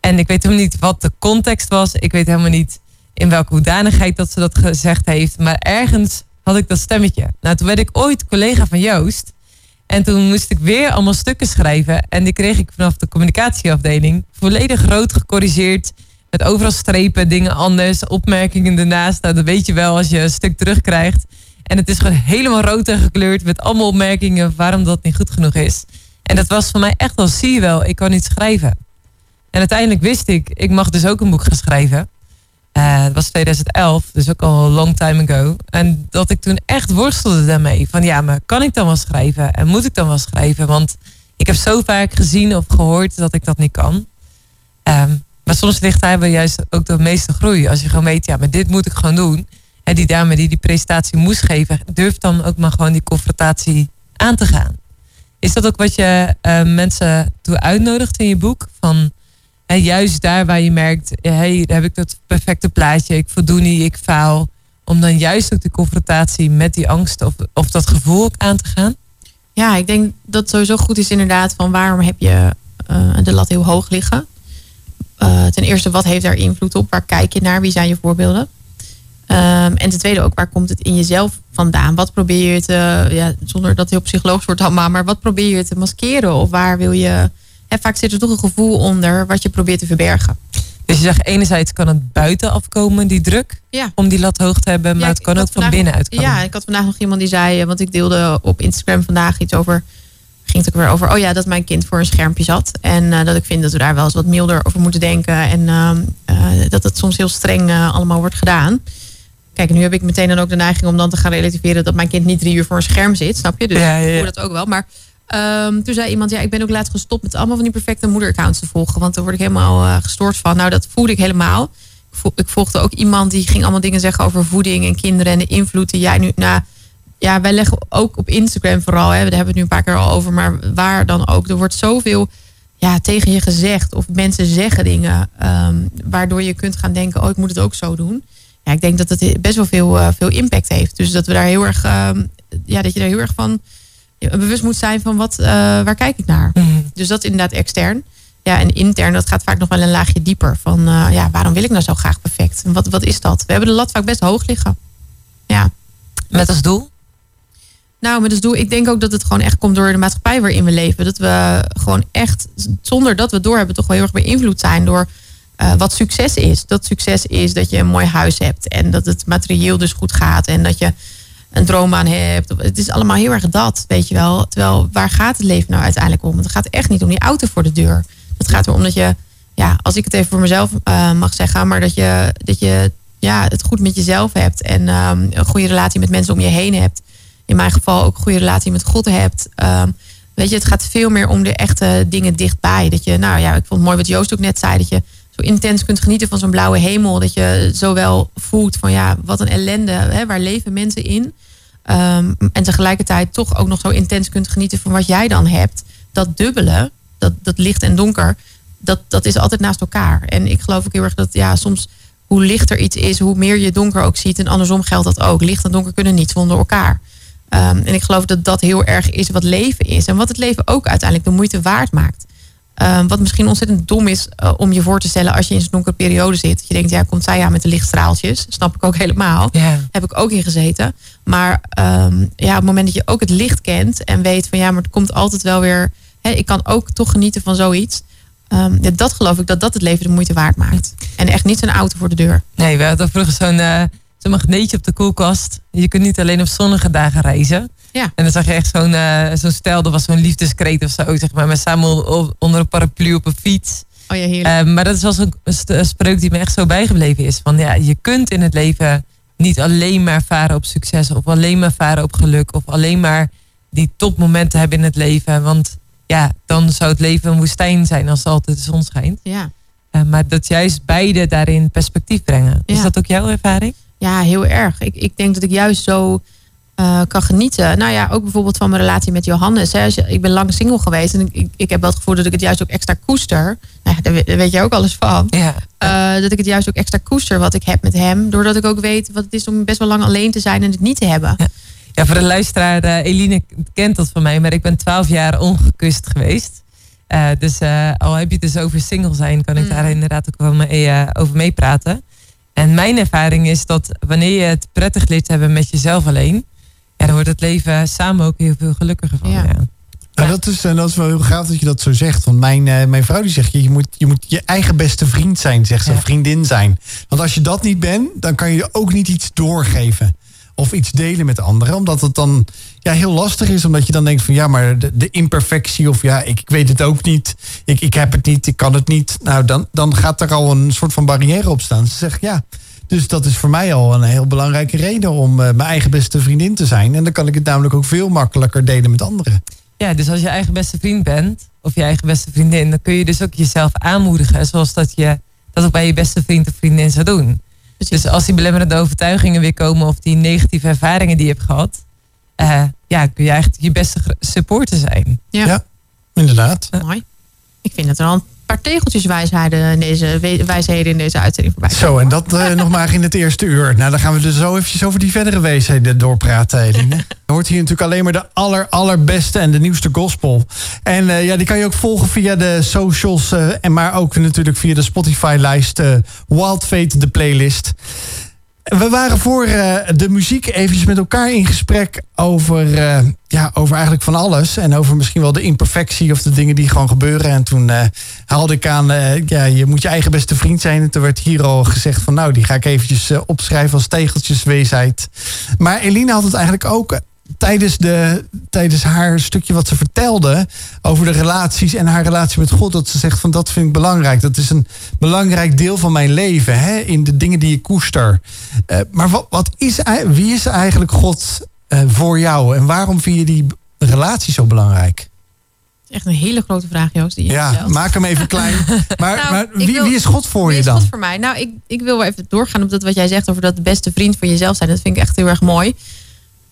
En ik weet helemaal niet wat de context was. Ik weet helemaal niet in welke hoedanigheid dat ze dat gezegd heeft. Maar ergens had ik dat stemmetje. Nou, toen werd ik ooit collega van Joost. En toen moest ik weer allemaal stukken schrijven. En die kreeg ik vanaf de communicatieafdeling volledig rood gecorrigeerd. Met overal strepen, dingen anders, opmerkingen ernaast. Nou, dat weet je wel als je een stuk terugkrijgt. En het is gewoon helemaal rood en gekleurd met allemaal opmerkingen waarom dat niet goed genoeg is. En dat was voor mij echt wel, zie je wel, ik kan niet schrijven. En uiteindelijk wist ik, ik mag dus ook een boek gaan schrijven. Uh, het was 2011, dus ook al een long time ago. En dat ik toen echt worstelde daarmee. Van ja, maar kan ik dan wel schrijven? En moet ik dan wel schrijven? Want ik heb zo vaak gezien of gehoord dat ik dat niet kan. Um, maar soms ligt daar wel juist ook de meeste groei. Als je gewoon weet, ja, maar dit moet ik gewoon doen. En die dame die die presentatie moest geven, durft dan ook maar gewoon die confrontatie aan te gaan. Is dat ook wat je uh, mensen toe uitnodigt in je boek? Van en juist daar waar je merkt, hey, heb ik dat perfecte plaatje, ik voldoe niet, ik faal. Om dan juist ook de confrontatie met die angst of, of dat gevoel aan te gaan? Ja, ik denk dat het sowieso goed is inderdaad van waarom heb je uh, de lat heel hoog liggen. Uh, ten eerste, wat heeft daar invloed op? Waar kijk je naar? Wie zijn je voorbeelden? Um, en ten tweede ook, waar komt het in jezelf vandaan? Wat probeer je te, ja, zonder dat het heel psychologisch wordt allemaal, maar wat probeer je te maskeren? Of waar wil je en vaak zit er toch een gevoel onder wat je probeert te verbergen. Dus je zegt enerzijds kan het buiten afkomen, die druk, ja. om die lat hoog te hebben, maar het kan ook van binnenuit komen. Ja, ik had vandaag nog iemand die zei, eh, want ik deelde op Instagram vandaag iets over, ging het ook weer over, oh ja, dat mijn kind voor een schermpje zat. En uh, dat ik vind dat we daar wel eens wat milder over moeten denken. En uh, dat het soms heel streng allemaal wordt gedaan. Kijk, nu heb ik meteen dan ook de neiging om dan te gaan relativeren dat mijn kind niet drie uur voor een scherm zit, snap je? Dus ja, ik hoor dat ook wel. Maar Um, toen zei iemand, ja, ik ben ook laatst gestopt met allemaal van die perfecte moederaccounts te volgen. Want daar word ik helemaal uh, gestoord van. Nou, dat voelde ik helemaal. Ik volgde ook iemand die ging allemaal dingen zeggen over voeding en kinderen en de invloed die jij nu. Nou, ja, wij leggen ook op Instagram vooral, hè, daar hebben we het nu een paar keer al over, maar waar dan ook. Er wordt zoveel ja, tegen je gezegd. Of mensen zeggen dingen um, waardoor je kunt gaan denken, oh, ik moet het ook zo doen. Ja, ik denk dat het best wel veel, uh, veel impact heeft. Dus dat we daar heel erg, um, ja, dat je daar heel erg van bewust moet zijn van wat, uh, waar kijk ik naar. Mhm. Dus dat inderdaad extern. Ja, en intern, dat gaat vaak nog wel een laagje dieper. Van uh, ja, waarom wil ik nou zo graag perfect? En wat, wat is dat? We hebben de lat vaak best hoog liggen. Ja. Met als doel? Nou, met als doel, ik denk ook dat het gewoon echt komt door de maatschappij waarin we leven. Dat we gewoon echt, zonder dat we door hebben, toch wel heel erg beïnvloed zijn door uh, wat succes is. Dat succes is dat je een mooi huis hebt en dat het materieel dus goed gaat en dat je een droom aan hebt. Het is allemaal heel erg dat, weet je wel. Terwijl, waar gaat het leven nou uiteindelijk om? Het gaat echt niet om die auto voor de deur. Het gaat erom dat je, ja, als ik het even voor mezelf uh, mag zeggen, maar dat je, dat je ja, het goed met jezelf hebt en um, een goede relatie met mensen om je heen hebt. In mijn geval ook een goede relatie met God hebt. Um, weet je, het gaat veel meer om de echte dingen dichtbij. Dat je, nou ja, ik vond het mooi wat Joost ook net zei, dat je zo intens kunt genieten van zo'n blauwe hemel. Dat je zowel voelt van ja, wat een ellende, hè, waar leven mensen in. Um, en tegelijkertijd toch ook nog zo intens kunt genieten van wat jij dan hebt. Dat dubbele, dat, dat licht en donker, dat, dat is altijd naast elkaar. En ik geloof ook heel erg dat ja, soms hoe lichter iets is, hoe meer je donker ook ziet. En andersom geldt dat ook. Licht en donker kunnen niet zonder elkaar. Um, en ik geloof dat dat heel erg is wat leven is. En wat het leven ook uiteindelijk de moeite waard maakt. Ehm, wat misschien ontzettend dom is eh, om je voor te stellen als je in zo'n donkere periode zit. Dat je denkt, ja, komt zij aan met de lichtstraaltjes? Snap ik ook helemaal. Heb ik ook in gezeten. Maar ehm, ja, op het moment dat je ook het licht kent en weet van ja, maar het komt altijd wel weer. Hè, ik kan ook toch genieten van zoiets. Um, ja, dat geloof ik dat dat het leven de moeite waard maakt. En echt niet zo'n auto voor de deur. Nee, we hadden vroeger zo'n uh, zo'n magneetje op de koelkast. Je kunt niet alleen op zonnige dagen reizen. Ja. En dan zag je echt zo'n uh, zo'n stel, dat was zo'n liefdeskreet of zo, zeg maar. Met samen onder een paraplu op een fiets. Oh ja, heerlijk. Uh, maar dat is wel zo'n spreuk die me echt zo bijgebleven is. Van ja, je kunt in het leven niet alleen maar varen op succes. Of alleen maar varen op geluk. Of alleen maar die topmomenten hebben in het leven. Want ja, dan zou het leven een woestijn zijn als altijd de zon schijnt. Ja. Uh, maar dat juist beide daarin perspectief brengen. Is dat ook jouw ervaring? Ja, heel erg. Ik, ik denk dat ik juist zo uh, kan genieten. Nou ja, ook bijvoorbeeld van mijn relatie met Johannes. Hè. Ik ben lang single geweest en ik, ik heb wel het gevoel dat ik het juist ook extra koester. Nou ja, daar, weet je ook alles van. Ja. Uh, dat ik het juist ook extra koester wat ik heb met hem. Doordat ik ook weet wat het is om best wel lang alleen te zijn en het niet te hebben. Ja. Ja, voor de luisteraar, uh, Eline kent dat van mij, maar ik ben twaalf jaar ongekust geweest. Uh, dus uh, al heb je het dus over single zijn, kan ik mm. daar inderdaad ook wel mee, over meepraten. En mijn ervaring is dat wanneer je het prettig leert hebben met jezelf alleen, ja, dan wordt het leven samen ook heel veel gelukkiger van. Ja. Nou, dat, is, dat is wel heel gaaf dat je dat zo zegt. Want mijn, mijn vrouw die zegt, je moet, je moet je eigen beste vriend zijn, zegt ze, vriendin zijn. Want als je dat niet bent, dan kan je ook niet iets doorgeven of iets delen met anderen. Omdat het dan ja, heel lastig is. Omdat je dan denkt van ja, maar de, de imperfectie of ja, ik, ik, weet het ook niet. Ik, ik heb het niet, ik kan het niet. Nou, dan, dan gaat er al een soort van barrière op staan. Ze zegt ja. Dus dat is voor mij al een heel belangrijke reden om uh, mijn eigen beste vriendin te zijn. En dan kan ik het namelijk ook veel makkelijker delen met anderen. Ja, dus als je eigen beste vriend bent, of je eigen beste vriendin, dan kun je dus ook jezelf aanmoedigen. Zoals dat je dat ook bij je beste vriend of vriendin zou doen. Dus als die belemmerende overtuigingen weer komen of die negatieve ervaringen die je hebt gehad, uh, ja, kun je eigenlijk je beste supporter zijn. Ja, ja inderdaad. Mooi. Ik vind het er al een paar tegeltjes wijsheden in deze, wijsheden in deze uitzending voorbij. Zo, en dat uh, nog maar in het eerste uur. Nou, dan gaan we dus zo eventjes over die verdere wijsheden doorpraten, Eline. Je hoort hier natuurlijk alleen maar de aller, allerbeste en de nieuwste gospel. En uh, ja, die kan je ook volgen via de socials, uh, en maar ook natuurlijk via de Spotify-lijst Wild Fate, de playlist. We waren voor uh, de muziek eventjes met elkaar in gesprek over, uh, ja, over eigenlijk van alles. En over misschien wel de imperfectie of de dingen die gewoon gebeuren. En toen uh, haalde ik aan, ja, je moet je eigen beste vriend zijn. En toen werd hier al gezegd van nou, die ga ik eventjes opschrijven als tegeltjesweesheid. Maar Eline had het eigenlijk ook tijdens, de, tijdens haar stukje wat ze vertelde over de relaties en haar relatie met God, dat ze zegt van dat vind ik belangrijk. Dat is een belangrijk deel van mijn leven, hè, in de dingen die ik koester. Uh, maar wat, wat is, wie is eigenlijk God uh, voor jou en waarom vind je die relatie zo belangrijk? Echt een hele grote vraag, Joost. Die je ja, stelt. maak hem even klein. Maar, nou, maar wie, wil, wie, is God voor wie je dan? Is God voor mij? Nou, ik, ik wil wel even doorgaan op dat wat jij zegt over dat de beste vriend van jezelf zijn. Dat vind ik echt heel erg mooi.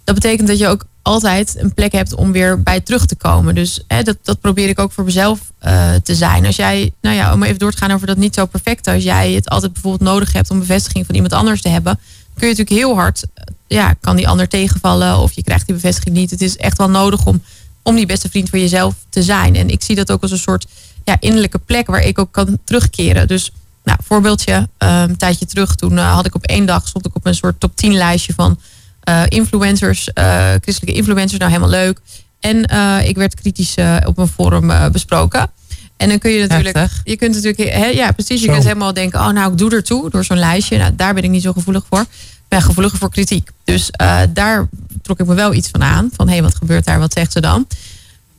Dat betekent dat je ook altijd een plek hebt om weer bij terug te komen. Dus hè, dat, dat probeer ik ook voor mezelf uh, te zijn. Als jij, nou ja, om even door te gaan over dat niet zo perfect. Als jij het altijd bijvoorbeeld nodig hebt om bevestiging van iemand anders te hebben, kun je natuurlijk heel hard, eh, ja, kan die ander tegenvallen of je krijgt die bevestiging niet. Het is echt wel nodig om, om die beste vriend voor jezelf te zijn. En ik zie dat ook als een soort ja, innerlijke plek waar ik ook kan terugkeren. Dus nou, voorbeeldje, uh, een tijdje terug, toen had ik op één dag stond ik op een soort top 10 lijstje van influencers, uh, christelijke influencers, nou helemaal leuk. En uh, ik werd kritisch op een forum besproken. En dan kun je natuurlijk, Heftig. je kunt natuurlijk, he, ja precies, je zo. kunt helemaal denken, oh nou ik doe ertoe door zo'n lijstje. Nou, daar ben ik niet zo gevoelig voor. Ik ben gevoeliger voor kritiek. Dus daar trok ik me wel iets van aan. Van hé, hey, wat gebeurt daar? Wat zegt ze dan?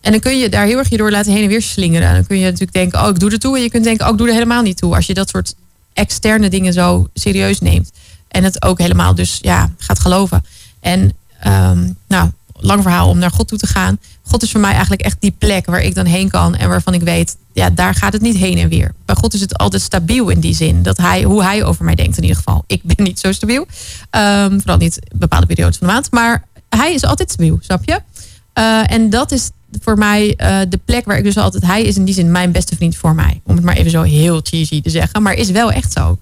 En dan kun je daar heel erg je door laten heen en weer slingeren. Dan kun je natuurlijk denken, oh ik doe er toe. En je kunt denken, oh ik doe er helemaal niet toe. Als je dat soort externe dingen zo serieus neemt. En het ook helemaal dus ja, gaat geloven. En um, nou, lang verhaal om naar God toe te gaan. God is voor mij eigenlijk echt die plek waar ik dan heen kan. En waarvan ik weet, ja, daar gaat het niet heen en weer. Bij God is het altijd stabiel in die zin. Dat hij, hoe hij over mij denkt in ieder geval. Ik ben niet zo stabiel. Um, vooral niet bepaalde periodes van de maand. Maar hij is altijd stabiel, snap je? Uh, en dat is voor mij uh, de plek waar ik dus altijd... Hij is in die zin mijn beste vriend voor mij. Om het maar even zo heel cheesy te zeggen. Maar is wel echt zo.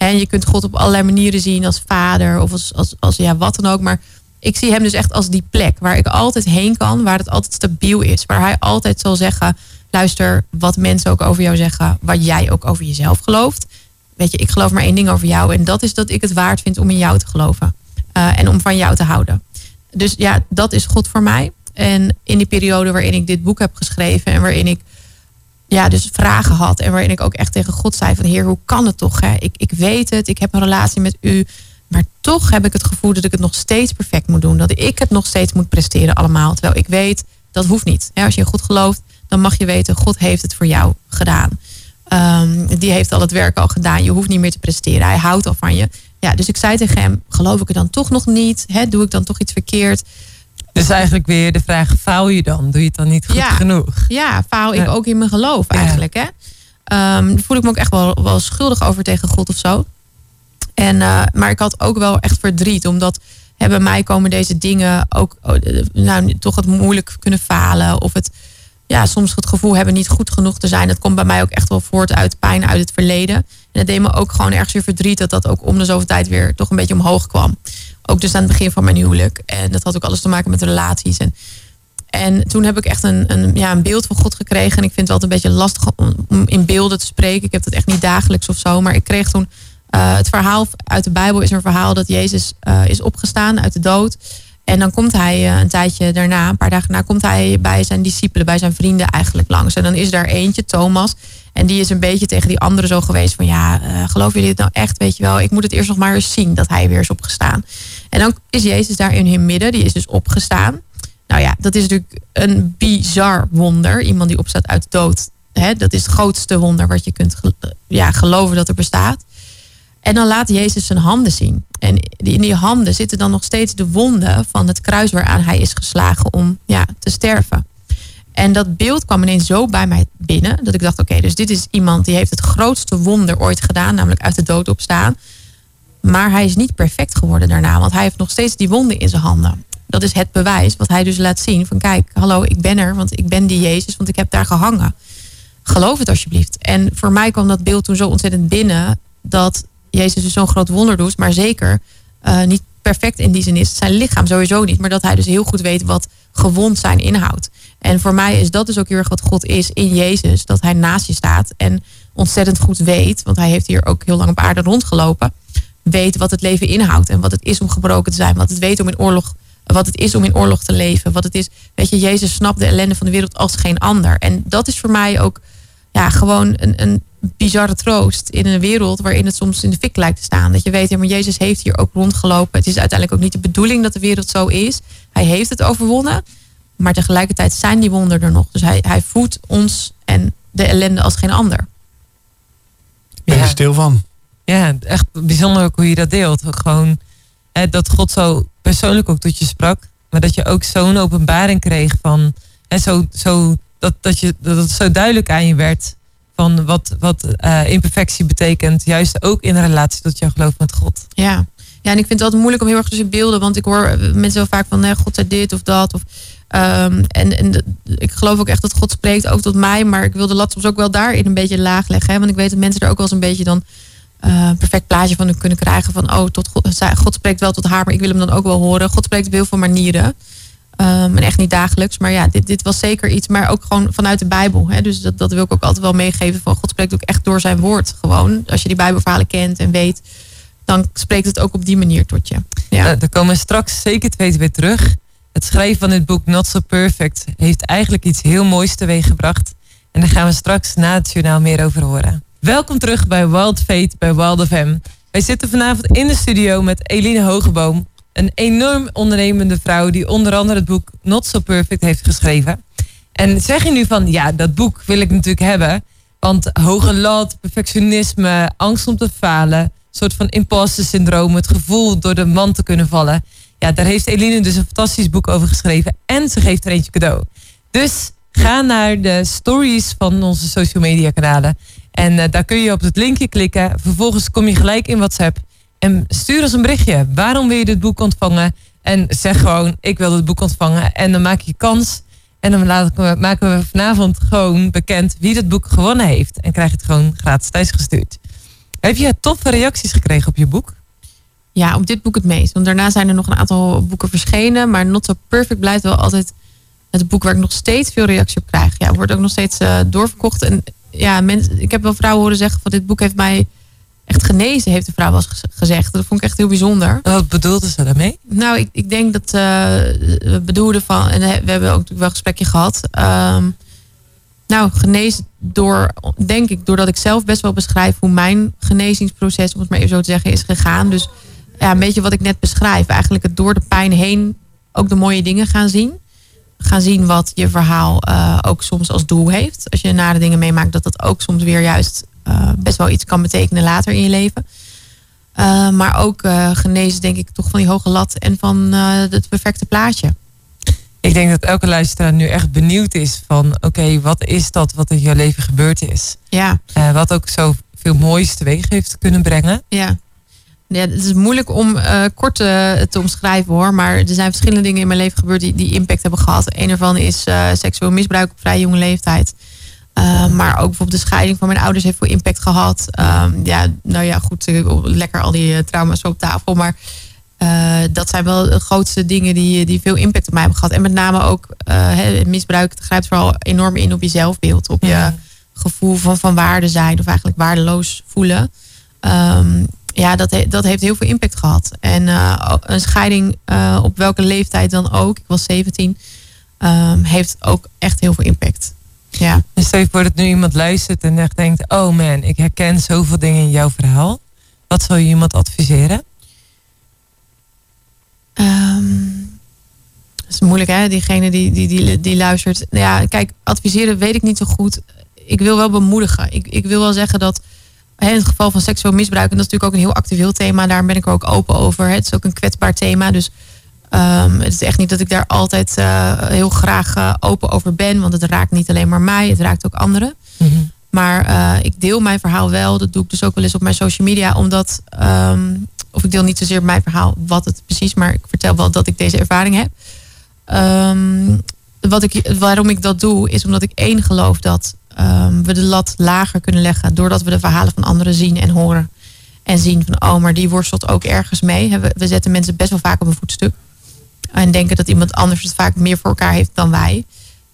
En je kunt God op allerlei manieren zien als vader of als, als, als ja, wat dan ook. Maar ik zie hem dus echt als die plek waar ik altijd heen kan, waar het altijd stabiel is. Waar hij altijd zal zeggen, luister wat mensen ook over jou zeggen, wat jij ook over jezelf gelooft. Weet je, ik geloof maar één ding over jou en dat is dat ik het waard vind om in jou te geloven uh, en om van jou te houden. Dus ja, dat is God voor mij. En in die periode waarin ik dit boek heb geschreven en waarin ik ja, dus vragen had. En waarin ik ook echt tegen God zei van Heer, hoe kan het toch? Hè? Ik, ik weet het, ik heb een relatie met u. Maar toch heb ik het gevoel dat ik het nog steeds perfect moet doen. Dat ik het nog steeds moet presteren allemaal. Terwijl ik weet, dat hoeft niet. Als je in God gelooft, dan mag je weten, God heeft het voor jou gedaan. Um, die heeft al het werk al gedaan. Je hoeft niet meer te presteren. Hij houdt al van je. Ja, dus ik zei tegen hem, geloof ik er dan toch nog niet? Hè? Doe ik dan toch iets verkeerd? Dus eigenlijk weer de vraag, faal je dan? Doe je het dan niet goed genoeg? Ja, faal ik ook in mijn geloof eigenlijk. Hè? Um, voel ik me ook echt wel, wel schuldig over tegen God of zo. En, uh, maar ik had ook wel echt verdriet, omdat hè, bij mij komen deze dingen ook oh, nou, toch het moeilijk kunnen falen. Of het ja, soms het gevoel hebben niet goed genoeg te zijn. Dat komt bij mij ook echt wel voort uit pijn uit het verleden. En het deed me ook gewoon ergens weer verdriet dat dat ook om de zoveel tijd weer toch een beetje omhoog kwam. Ook dus aan het begin van mijn huwelijk. En dat had ook alles te maken met relaties. En, en toen heb ik echt een, een, ja, een beeld van God gekregen. En ik vind het altijd een beetje lastig om in beelden te spreken. Ik heb dat echt niet dagelijks of zo. Maar ik kreeg toen uh, het verhaal uit de Bijbel is een verhaal dat Jezus uh, is opgestaan uit de dood. En dan komt hij uh, een tijdje daarna, een paar dagen daarna, komt hij bij zijn discipelen, bij zijn vrienden eigenlijk langs. En dan is daar eentje, Thomas. En die is een beetje tegen die anderen zo geweest van ja, uh, geloven jullie het nou echt? Weet je wel, ik moet het eerst nog maar eens zien dat hij weer is opgestaan. En dan is Jezus daar in hun midden, die is dus opgestaan. Nou ja, dat is natuurlijk een bizar wonder. Iemand die opstaat uit dood. Hè, dat is het grootste wonder wat je kunt ja, geloven dat er bestaat. En dan laat Jezus zijn handen zien. En in die handen zitten dan nog steeds de wonden van het kruis waaraan hij is geslagen om ja, te sterven. En dat beeld kwam ineens zo bij mij binnen dat ik dacht: oké, dus dit is iemand die heeft het grootste wonder ooit gedaan, namelijk uit de dood opstaan. Maar hij is niet perfect geworden daarna, want hij heeft nog steeds die wonden in zijn handen. Dat is het bewijs wat hij dus laat zien: van kijk, hallo, ik ben er, want ik ben die Jezus, want ik heb daar gehangen. Geloof het alsjeblieft. En voor mij kwam dat beeld toen zo ontzettend binnen dat Jezus dus zo'n groot wonder doet, maar zeker uh, niet perfect in die zin is. Zijn lichaam sowieso niet, maar dat hij dus heel goed weet wat gewond zijn inhoudt. En voor mij is dat dus ook heel erg wat God is in Jezus. Dat hij naast je staat en ontzettend goed weet, want hij heeft hier ook heel lang op aarde rondgelopen. Weet wat het leven inhoudt en wat het is om gebroken te zijn. Wat het weet om in oorlog, wat het is om in oorlog te leven. Wat het is, weet je, Jezus snapt de ellende van de wereld als geen ander. En dat is voor mij ook ja, gewoon een, een bizarre troost in een wereld waarin het soms in de fik lijkt te staan. Dat je weet, ja, maar Jezus heeft hier ook rondgelopen. Het is uiteindelijk ook niet de bedoeling dat de wereld zo is. Hij heeft het overwonnen. Maar tegelijkertijd zijn die wonderen er nog. Dus hij, hij voedt ons en de ellende als geen ander. Ben je stil van? Ja, echt bijzonder ook hoe je dat deelt. Gewoon hè, dat God zo persoonlijk ook tot je sprak. Maar dat je ook zo'n openbaring kreeg van. En zo, zo, dat, dat, je, dat het zo duidelijk aan je werd van wat, wat uh, imperfectie betekent. Juist ook in relatie tot jouw geloof met God. Ja. ja, en ik vind het altijd moeilijk om heel erg tussen beelden. Want ik hoor mensen zo vaak van, nee, God zei dit of dat. Of, um, en en ik geloof ook echt dat God spreekt ook tot mij. Maar ik wil de lat soms ook wel daarin een beetje laag leggen. Hè? Want ik weet dat mensen er ook wel eens een beetje dan... Uh, perfect plaatje van kunnen krijgen van oh, tot God, God spreekt wel tot haar, maar ik wil hem dan ook wel horen. God spreekt op heel veel manieren. Um, en echt niet dagelijks. Maar ja, dit, dit was zeker iets. Maar ook gewoon vanuit de Bijbel. Hè? Dus dat, dat wil ik ook altijd wel meegeven. Van God spreekt ook echt door zijn woord. Gewoon. Als je die Bijbelverhalen kent en weet. Dan spreekt het ook op die manier tot je. Ja. Uh, er komen straks zeker twee weer terug. Het schrijven van dit boek Not So Perfect heeft eigenlijk iets heel moois teweeggebracht. En daar gaan we straks na het journaal meer over horen. Welkom terug bij Wild Fate bij Wild FM. Wij zitten vanavond in de studio met Eline Hogeboom een enorm ondernemende vrouw die onder andere het boek Not So Perfect heeft geschreven. En zeg je nu van, ja, dat boek wil ik natuurlijk hebben. Want hoge lat, perfectionisme, angst om te falen, een soort van imposter syndroom, het gevoel door de man te kunnen vallen. Ja, daar heeft Eline dus een fantastisch boek over geschreven. En ze geeft er eentje cadeau. Dus ga naar de stories van onze social media kanalen. En uh, daar kun je op het linkje klikken. Vervolgens kom je gelijk in WhatsApp. En stuur ons een berichtje. Waarom wil je dit boek ontvangen? En zeg gewoon, ik wil dit boek ontvangen. En dan maak je kans. En dan maken we vanavond gewoon bekend wie dit boek gewonnen heeft. En krijg het gewoon gratis thuisgestuurd. Heb je toffe reacties gekregen op je boek? Ja, op dit boek het meest. Want daarna zijn er nog een aantal boeken verschenen. Maar Not So Perfect blijft wel altijd Het boek waar ik nog steeds veel reactie op krijg. Ja, wordt ook nog steeds doorverkocht. En ja, mensen, ik heb wel vrouwen horen zeggen van dit boek heeft mij echt genezen, heeft de vrouw wel eens gezegd. Dat vond ik echt heel bijzonder. Wat bedoelde ze daarmee? Nou, ik, ik denk dat uh, we bedoelden van, en we hebben ook natuurlijk wel een gesprekje gehad. Ehm, nou, genezen door, denk ik, doordat ik zelf best wel beschrijf hoe mijn genezingsproces, om het maar even zo te zeggen, is gegaan. Dus ja, een beetje wat ik net beschrijf. Eigenlijk het door de pijn heen ook de mooie dingen gaan zien. Gaan zien wat je verhaal uh, ook soms als doel heeft. Als je nare dingen meemaakt, dat dat ook soms weer juist best wel iets kan betekenen later in je leven. Uh, maar ook uh, genezen, denk ik, toch van die hoge lat en van het perfecte plaatje. Ik denk dat elke luisteraar nu echt benieuwd is van... oké, wat is dat wat in jouw leven gebeurd is? Ja. wat ook zoveel moois teweeg heeft kunnen brengen. Ja. Ja, het is moeilijk om uh, kort te, te omschrijven hoor. Maar er zijn verschillende dingen in mijn leven gebeurd die, die impact hebben gehad. Een ervan is seksueel misbruik op vrij jonge leeftijd. Uh, maar ook bijvoorbeeld de scheiding van mijn ouders heeft veel impact gehad. ja, nou ja, goed, lekker al die trauma's op tafel. Maar dat zijn wel de grootste dingen die, die veel impact op mij hebben gehad. En met name ook misbruik grijpt vooral enorm in op je zelfbeeld. Op je gevoel van, van waarde zijn of eigenlijk waardeloos voelen. Um, ja, dat, dat heeft heel veel impact gehad. En uh, een scheiding uh, op welke leeftijd dan ook, ik was 17, um, heeft ook echt heel veel impact. Ja. Dus stel je voor dat nu iemand luistert en echt denkt, oh man, ik herken zoveel dingen in jouw verhaal. Wat zou je iemand adviseren? Um, dat is moeilijk hè, diegene die, die, die, die luistert. Ja, kijk, adviseren weet ik niet zo goed. Ik wil wel bemoedigen. Ik, ik wil wel zeggen dat in het geval van seksueel misbruik, en dat is natuurlijk ook een heel actueel thema, daar ben ik ook open over. Het is ook een kwetsbaar thema. Dus um, het is echt niet dat ik daar altijd uh, heel graag uh, open over ben. Want het raakt niet alleen maar mij, het raakt ook anderen. Mm -hmm. Maar uh, ik deel mijn verhaal wel. Dat doe ik dus ook wel eens op mijn social media. Omdat, um, of ik deel niet zozeer mijn verhaal wat het precies, maar ik vertel wel dat ik deze ervaring heb. Um, wat ik, waarom ik dat doe, is omdat ik één geloof dat we de lat lager kunnen leggen. Doordat we de verhalen van anderen zien en horen. En zien van, oh, maar die worstelt ook ergens mee. We, we zetten mensen best wel vaak op een voetstuk. En denken dat iemand anders het vaak meer voor elkaar heeft dan wij.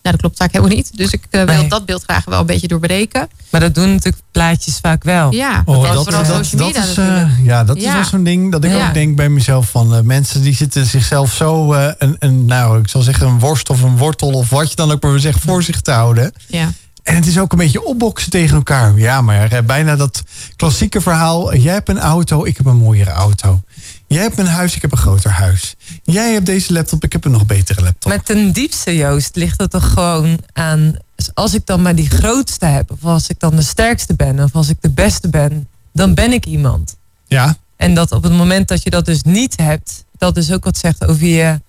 Nou, dat klopt vaak helemaal niet. Dus ik uh, wil nee. dat beeld graag wel een beetje doorbreken. Maar dat doen natuurlijk plaatjes vaak wel. Ja, oh, dat, dat, dat, dat is, uh, ja, dat is wel zo'n ding dat ik ja. ook denk bij mezelf van uh, mensen die zitten zichzelf zo een, een, nou, ik zal zeggen een worst of een wortel of wat je dan ook maar zegt voor zich te houden. Ja. En het is ook een beetje opboksen tegen elkaar. Ja, maar bijna dat klassieke verhaal. Jij hebt een auto, ik heb een mooiere auto. Jij hebt een huis, ik heb een groter huis. Jij hebt deze laptop, ik heb een nog betere laptop. Maar ten diepste, Joost, ligt het toch gewoon aan... als ik dan maar die grootste heb... of als ik dan de sterkste ben... of als ik de beste ben... dan ben ik iemand. Ja. En dat op het moment dat je dat dus niet hebt... dat dus ook wat zegt over je,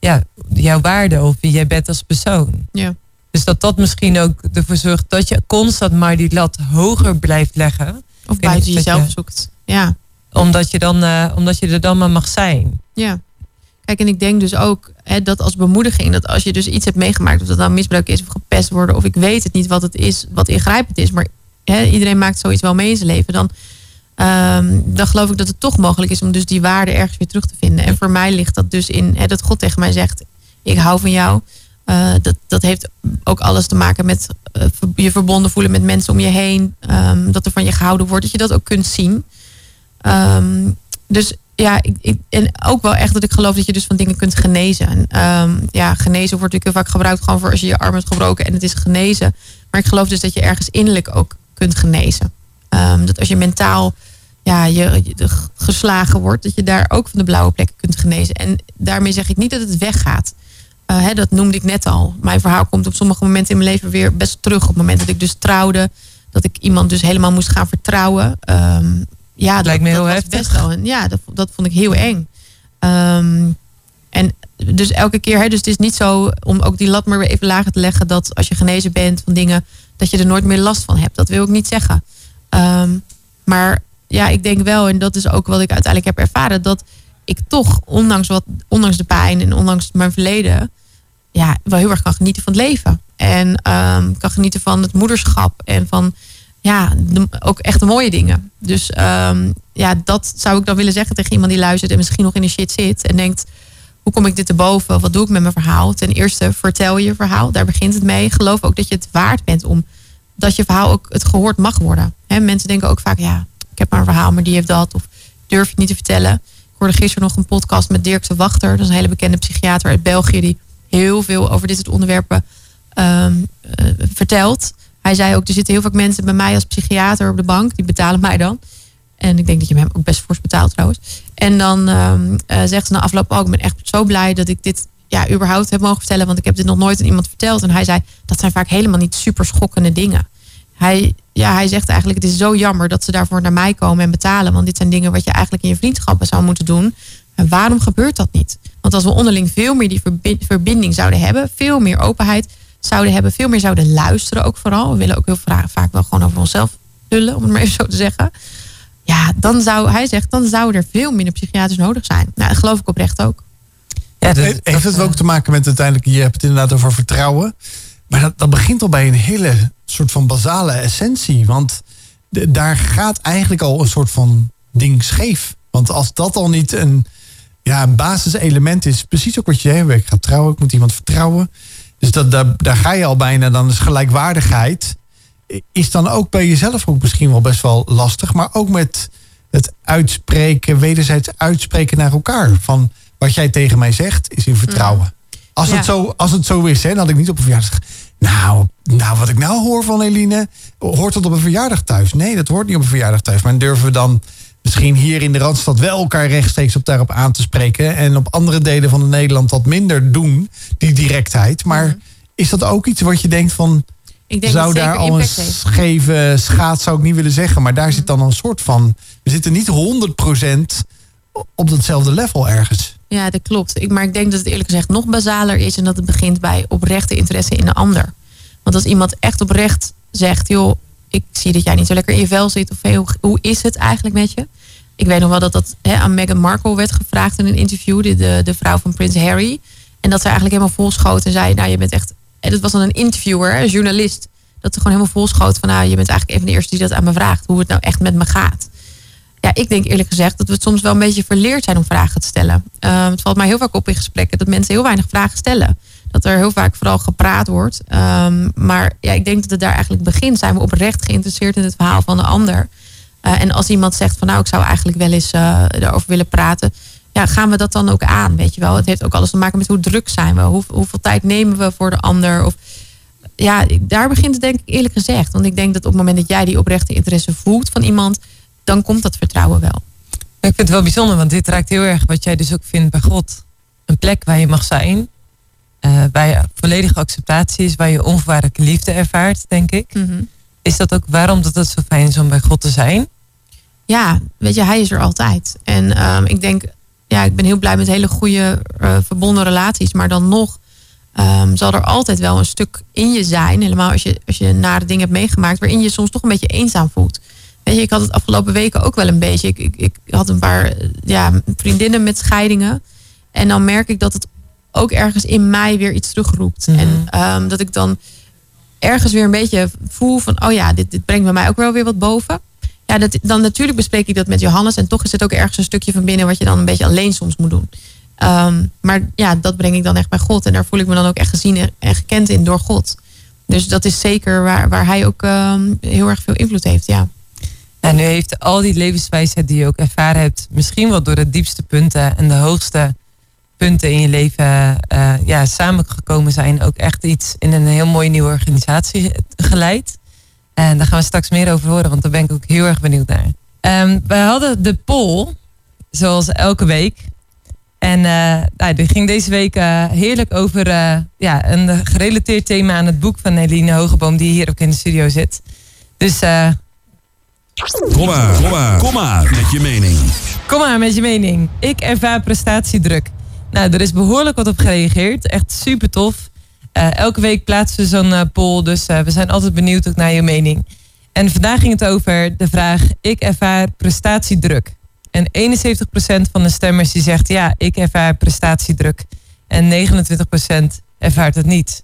ja, jouw waarde... of wie jij bent als persoon. Ja. Dus dat dat misschien ook ervoor zorgt dat je constant maar die lat hoger blijft leggen. Of buiten jezelf je, zoekt. Ja. Omdat je, dan, uh, omdat je er dan maar mag zijn. Ja. Kijk, en ik denk dus ook hè, dat als bemoediging, dat als je dus iets hebt meegemaakt, of dat nou misbruik is of gepest worden, of ik weet het niet wat het is, wat ingrijpend is, maar hè, iedereen maakt zoiets wel mee in zijn leven, dan, um, dan geloof ik dat het toch mogelijk is om dus die waarde ergens weer terug te vinden. En voor mij ligt dat dus in hè, dat God tegen mij zegt, ik hou van jou. Uh, dat, dat heeft ook alles te maken met uh, je verbonden voelen met mensen om je heen. Um, dat er van je gehouden wordt, dat je dat ook kunt zien. Um, dus ja, ik, ik, en ook wel echt dat ik geloof dat je dus van dingen kunt genezen. En, um, ja, genezen wordt natuurlijk heel vaak gebruikt gewoon voor als je je arm hebt gebroken en het is genezen. Maar ik geloof dus dat je ergens innerlijk ook kunt genezen. dat als je mentaal ja, je, geslagen wordt, dat je daar ook van de blauwe plekken kunt genezen. En daarmee zeg ik niet dat het weggaat. Uh, hè, dat noemde ik net al. Mijn verhaal komt op sommige momenten in mijn leven weer best terug. Op het moment dat ik dus trouwde. Dat ik iemand dus helemaal moest gaan vertrouwen. Ja, dat lijkt me heel heftig. Best wel. Ja, dat, dat vond ik heel eng. Um, en dus elke keer, hè, dus het is niet zo om ook die lat maar weer even lager te leggen. Dat als je genezen bent van dingen, dat je er nooit meer last van hebt. Dat wil ik niet zeggen. Um, maar ja, ik denk wel, en dat is ook wat ik uiteindelijk heb ervaren, dat ik toch, ondanks, wat, ondanks de pijn en ondanks mijn verleden, ja, wel heel erg kan genieten van het leven. En um, kan genieten van het moederschap en van ja, ook echt de mooie dingen. Dus um, ja, dat zou ik dan willen zeggen tegen iemand die luistert en misschien nog in de shit zit en denkt, hoe kom ik dit te boven? Wat doe ik met mijn verhaal? Ten eerste, vertel je verhaal. Daar begint het mee. Geloof ook dat je het waard bent om dat je verhaal ook het gehoord mag worden. He, mensen denken ook vaak, ja, ik heb maar een verhaal, maar die heeft dat. Of durf het niet te vertellen. Ik hoorde gisteren nog een podcast met Dirk de Wachter. Dat is een hele bekende psychiater uit België. Die heel veel over dit soort onderwerpen uh, vertelt. Hij zei ook, er zitten heel vaak mensen bij mij als psychiater op de bank. Die betalen mij dan. En ik denk dat je hem ook best fors betaalt trouwens. En dan uh, zegt ze na afloop ook, oh, ik ben echt zo blij dat ik dit ja, überhaupt heb mogen vertellen. Want ik heb dit nog nooit aan iemand verteld. En hij zei, dat zijn vaak helemaal niet super schokkende dingen. Hij, ja, hij zegt eigenlijk, het is zo jammer dat ze daarvoor naar mij komen en betalen. Want dit zijn dingen wat je eigenlijk in je vriendschappen zou moeten doen. En waarom gebeurt dat niet? Want als we onderling veel meer die verbinding zouden hebben, veel meer openheid zouden hebben, veel meer zouden luisteren ook vooral. We willen ook heel vaak wel gewoon over onszelf lullen, om het maar even zo te zeggen. Ja, dan zou, hij zegt, dan zou er veel minder psychiaters nodig zijn. Nou, dat geloof ik oprecht ook. Ja, dat, heeft het ook te maken met uiteindelijk, je hebt het inderdaad over vertrouwen. Maar dat, dat begint al bij een hele soort van basale essentie. Want daar gaat eigenlijk al een soort van ding scheef. Want als dat al niet een, ja, een basiselement is, precies ook wat je zei, ik ga trouwen, ik moet iemand vertrouwen. Dus dat, daar, daar ga je al bijna, dan is gelijkwaardigheid. Is dan ook bij jezelf ook misschien wel best wel lastig. Maar ook met het uitspreken, wederzijds uitspreken naar elkaar. Van wat jij tegen mij zegt, is in vertrouwen. Als, het, zo, als het zo is, hè, dan had ik niet op een verjaardag. Nou, nou, wat ik nou hoor van Eline, hoort dat op een verjaardag thuis? Nee, dat hoort niet op een verjaardag thuis. Maar durven we dan misschien hier in de Randstad wel elkaar rechtstreeks op daarop aan te spreken. En op andere delen van Nederland wat minder doen, die directheid. Maar mhm. is dat ook iets wat je denkt van. Ik denk zou daar al een scheve schaats zou ik niet willen zeggen. Maar daar zit dan een soort van. We zitten niet 100% op datzelfde level ergens. Ja, dat klopt. Ik, maar ik denk dat het eerlijk gezegd nog basaler is. En dat het begint bij oprechte interesse in de ander. Want als iemand echt oprecht zegt, joh, ik zie dat jij niet zo lekker in je vel zit. Of hey, hoe, is het eigenlijk met je? Ik weet nog wel dat dat hè, aan Meghan Markle werd gevraagd in een interview. De, de, de vrouw van Prins Harry. En dat ze eigenlijk helemaal volschoot en zei, nou je bent echt... En dat was dan een interviewer, een journalist. Dat ze gewoon helemaal volschoot van, nou je bent eigenlijk even de eerste die dat aan me vraagt. Hoe het nou echt met me gaat. Ja, ik denk eerlijk gezegd dat we het soms wel een beetje verleerd zijn om vragen te stellen. Uh, het valt mij heel vaak op in gesprekken dat mensen heel weinig vragen stellen dat er heel vaak vooral gepraat wordt. Ehm, maar ja, ik denk dat het daar eigenlijk begint. Zijn we oprecht geïnteresseerd in het verhaal van de ander? Uh, en als iemand zegt van nou, ik zou eigenlijk wel eens uh, erover willen praten. Ja, gaan we dat dan ook aan? Weet je wel, het heeft ook alles te maken met hoe druk zijn we. Hoe, hoeveel tijd nemen we voor de ander? Of, ja, daar begint het denk ik eerlijk gezegd. Want ik denk dat op het moment dat jij die oprechte interesse voelt van iemand, dan komt dat vertrouwen wel. Ik vind het wel bijzonder, want dit raakt heel erg wat jij dus ook vindt bij God. Een plek waar je mag zijn, uh, waar je volledige acceptatie is, waar je onvoorwaardelijke liefde ervaart, denk ik. Mhm. Is dat ook waarom dat het zo fijn is om bij God te zijn? Ja, weet je, hij is er altijd. En ehm, ik denk, ja, ik ben heel blij met hele goede uh, verbonden relaties. Maar dan nog um, zal er altijd wel een stuk in je zijn. Helemaal als je, als je nare dingen hebt meegemaakt. Waarin je soms toch een beetje eenzaam voelt. Weet je, ik had het afgelopen weken ook wel een beetje. Ik, ik, ik had een paar ja, vriendinnen met scheidingen. En dan merk ik dat het ook ergens in mij weer iets terugroept. Mhm. En ehm, dat ik dan ergens weer een beetje voel van, oh ja, dit, dit brengt bij mij ook wel weer wat boven. Dat, dan natuurlijk bespreek ik dat met Johannes. En toch is het ook ergens een stukje van binnen wat je dan een beetje alleen soms moet doen. Ehm, maar ja, dat breng ik dan echt bij God. En daar voel ik me dan ook echt gezien en gekend in door God. Dus dat is zeker waar, waar hij ook ehm, heel erg veel invloed heeft, ja. En nu heeft al die levenswijsheid die je ook ervaren hebt, misschien wel door de diepste punten en de hoogste punten in je leven uh, ja, samengekomen zijn. Ook echt iets in een heel mooie nieuwe organisatie geleid. En daar gaan we straks meer over horen, want daar ben ik ook heel erg benieuwd naar. Um, we hadden de poll, zoals elke week. En uh, nou, die ging deze week uh, heerlijk over ja, een gerelateerd thema aan het boek van Eline Hogeboom, die hier ook in de studio zit. Dus. kom maar, kom maar, kom maar met je mening. Kom maar met je mening. Ik ervaar prestatiedruk. Nou, er is behoorlijk wat op gereageerd. Echt super tof. Uh, elke week plaatsen we zo'n uh, poll, dus uh, we zijn altijd benieuwd naar je mening. En vandaag ging het over de vraag: ik ervaar prestatiedruk. En 71% van de stemmers die zegt ja, ik ervaar prestatiedruk. En 29% ervaart het niet.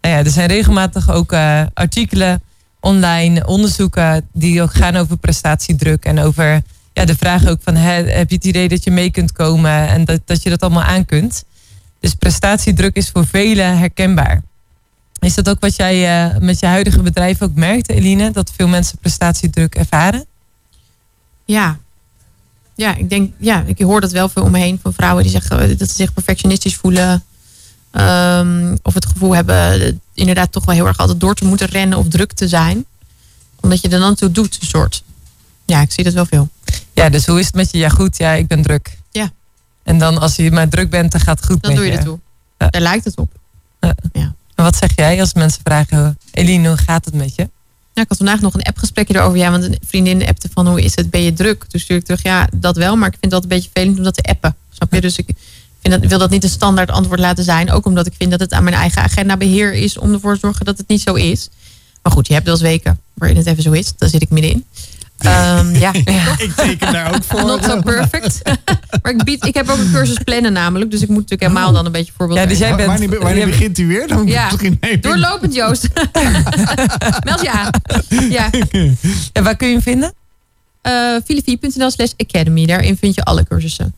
Nou ja, er zijn regelmatig ook artikelen online, onderzoeken die ook gaan over prestatiedruk en over ja, de vraag ook van heb je het idee dat je mee kunt komen en dat, dat je dat allemaal aan kunt. Dus prestatiedruk is voor velen herkenbaar. Is dat ook wat jij uh, met je huidige bedrijf ook merkt, Eline? Dat veel mensen prestatiedruk ervaren? Ja. Ja, ik denk, ja, ik hoor dat wel veel om me heen van vrouwen die zeggen dat ze zich perfectionistisch voelen. Um, of het gevoel hebben inderdaad toch wel heel erg altijd door te moeten rennen of druk te zijn. Omdat je er dan toe doet, een soort. Ja, ik zie dat wel veel. Ja, dus hoe is het met je? Ja, goed, ja, ik ben druk. En dan als je maar druk bent, dan gaat het goed dan doe je het toe. Ja. Daar lijkt het op. Ja. wat zeg jij als mensen vragen, Eline, hoe gaat het met je? Ja, ik had vandaag nog een appgesprekje erover. Ja, want een vriendin appte van hoe is het, ben je druk? Toen stuur ik terug, ja, dat wel, maar ik vind dat een beetje vervelend om dat te appen. Snap je? Dus ik vind dat, wil dat niet een standaard antwoord laten zijn. Ook omdat ik vind dat het aan mijn eigen agenda beheer is om ervoor te zorgen dat het niet zo is. Maar goed, je hebt wel eens weken waarin het even zo is. Daar zit ik middenin. Um, ja. ik teken daar ook voor. Not so perfect. maar ik, bied, ik heb ook een cursus plannen namelijk. Dus ik moet natuurlijk helemaal dan een beetje voorbeeld ja, dus jij bent, Wanneer, wanneer begint u weer? Dan ja, doorlopend Joost. Meld je aan. Ja. En waar kun je hem vinden? Uh, filifie.nl slash academy. Daarin vind je alle cursussen.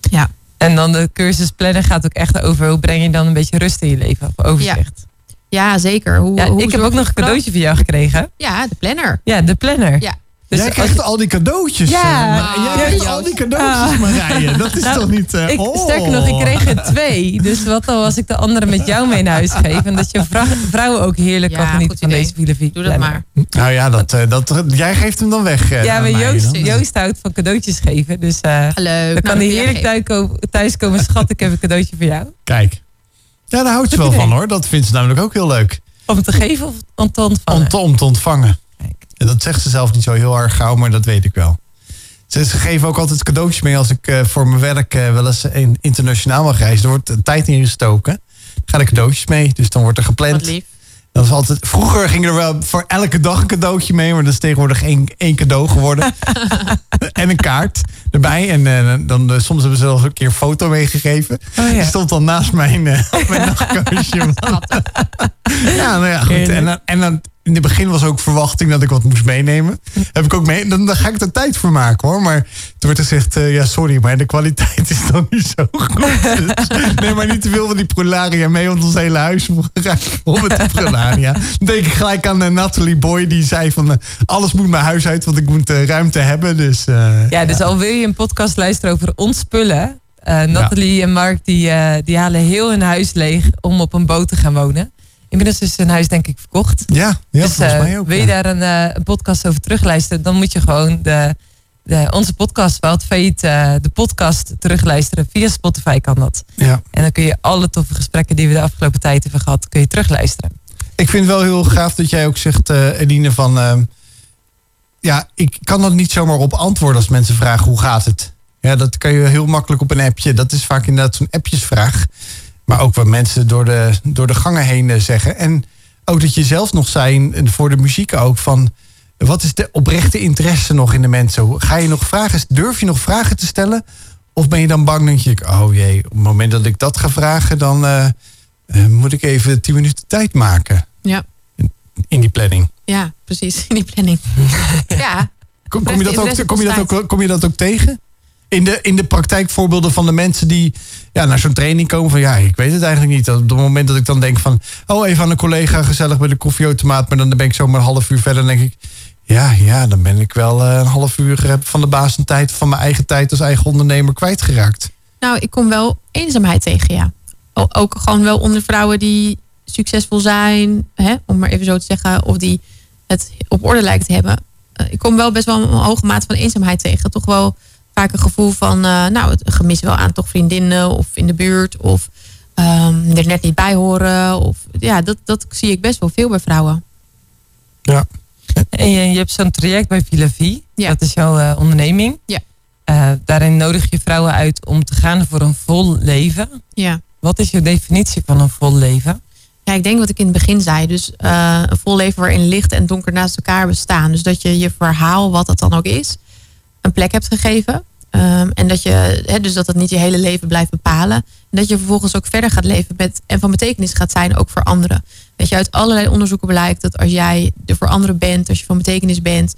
Ja. En dan de cursus plannen gaat ook echt over hoe breng je dan een beetje rust in je leven. Of overzicht. Ja, zeker. Hoe, ja, hoe ik heb ook nog een cadeautje voor jou gekregen. Ja, de planner. Ja, de planner. Ja. Dus Jij krijgt al die cadeautjes. Ja, uh, jij krijgt al die cadeautjes, ah. Marije. Dat is nou, toch niet... Uh, ik, oh. Sterker nog, ik kreeg er twee. Dus wat al als ik de andere met jou mee naar huis geef. En dat je vrouwen ook heerlijk ja, kan genieten van deze filosofie. Doe dat maar. Nou ja, dat, uh, dat, jij geeft hem dan weg. ja, maar Joost, Joost houdt van cadeautjes geven. Dus Leuk, dan kan hij heerlijk thuis komen. Schat, ik heb een cadeautje voor jou. Kijk. Ja, daar houdt ze wel van hoor. Dat vindt ze namelijk ook heel leuk. Om te geven of om te ontvangen? Om te, om te ontvangen. Dat zegt ze zelf niet zo heel erg gauw, maar dat weet ik wel. Ze, geven ook altijd cadeautjes mee als ik uh, voor mijn werk uh, wel eens in, internationaal mag reizen. Er wordt tijd ingestoken. Dan gaan er cadeautjes mee, dus dan wordt er gepland. Wat lief. Dat was altijd, vroeger ging er wel voor elke dag een cadeautje mee, maar dat is tegenwoordig één, één cadeau geworden. en een kaart erbij. En uh, dan, uh, soms hebben ze zelfs een keer een foto meegegeven. Oh, ja. Die stond dan naast mijn, uh, mijn nachtkoosje. ja, nou ja, goed. En, en dan in het begin was ook verwachting dat ik wat moest meenemen. Heb ik ook mee. Dan, dan ga ik er tijd voor maken hoor. Maar toen werd er gezegd: uh, ja, sorry, maar de kwaliteit is dan niet zo goed. Dus neem maar niet te veel van die prularia mee, want ons hele huis gaat vol met die prularia. Dan denk ik gelijk aan uh, Natalie Boy, die zei: van uh, alles moet mijn huis uit, want ik moet ruimte hebben. Dus, ja, dus al wil je een podcast luisteren over ons spullen. Nathalie en Mark die, die halen heel hun huis leeg om op een boot te gaan wonen. Inmiddels is zijn huis denk ik verkocht. Ja, ja dus, volgens mij ook. Wil je daar een, uh, een, podcast over terugluisteren, dan moet je gewoon de, de, onze podcast, Wild Fate, uh, de podcast terugluisteren. Via Spotify kan dat. Ja. En dan kun je alle toffe gesprekken die we de afgelopen tijd hebben gehad, kun je terugluisteren. Ik vind het wel heel gaaf dat jij ook zegt, uh, Edine, van... Uh, ja, ik kan er niet zomaar op antwoorden als mensen vragen hoe gaat het. Ja, dat kan je heel makkelijk op een appje. Dat is vaak inderdaad zo'n appjesvraag. Maar ook wat mensen door de, door de gangen heen eh, zeggen. En ook dat je zelf nog zei, voor de muziek ook, van wat is de oprechte interesse nog in de mensen? Ga je nog vragen, durf je nog vragen te stellen? Of ben je dan bang dat je, oh jee, op het moment dat ik dat ga vragen, dan uh, moet ik even tien minuten tijd maken. Ja. In die planning. Ja, precies, in die planning. ja. Kom, kom, je dat ook, kom, je dat ook, kom je dat ook tegen? in de, in de praktijkvoorbeelden van de mensen die ja, naar zo'n training komen van ja, ik weet het eigenlijk niet. Op het moment dat ik dan denk van, oh even aan een collega gezellig bij de koffieautomaat, maar dan ben ik zomaar een half uur verder en denk ik, ja, ja, dan ben ik wel eh, een half uur van de baas tijd van mijn eigen tijd als eigen ondernemer kwijtgeraakt. Nou, ik kom wel eenzaamheid tegen, ja. Ook gewoon wel onder vrouwen die succesvol zijn, hè, om maar even zo te zeggen, of die het op orde lijkt te hebben. Eh, ik kom wel best wel een hoge mate van eenzaamheid tegen. Toch wel vaak een gevoel van, uh, nou, het gemis wel aan toch vriendinnen of in de buurt of um, er net niet bij horen. Of, ja, dat, dat zie ik best wel veel bij vrouwen. Ja. En je, je hebt zo'n traject bij Vie. Ja. Dat is jouw uh, onderneming. Ja. Uh, daarin nodig je vrouwen uit om te gaan voor een vol leven. Ja. Wat is je definitie van een vol leven? Ja, ik denk wat ik in het begin zei. Dus uh, een vol leven waarin licht en donker naast elkaar bestaan. Dus dat je je verhaal, wat dat dan ook is, een plek hebt gegeven. Um, en dat je, he, dus dat het niet je hele leven blijft bepalen. En dat je vervolgens ook verder gaat leven met en van betekenis gaat zijn ook voor anderen. Weet je, uit allerlei onderzoeken blijkt dat als jij er voor anderen bent, als je van betekenis bent,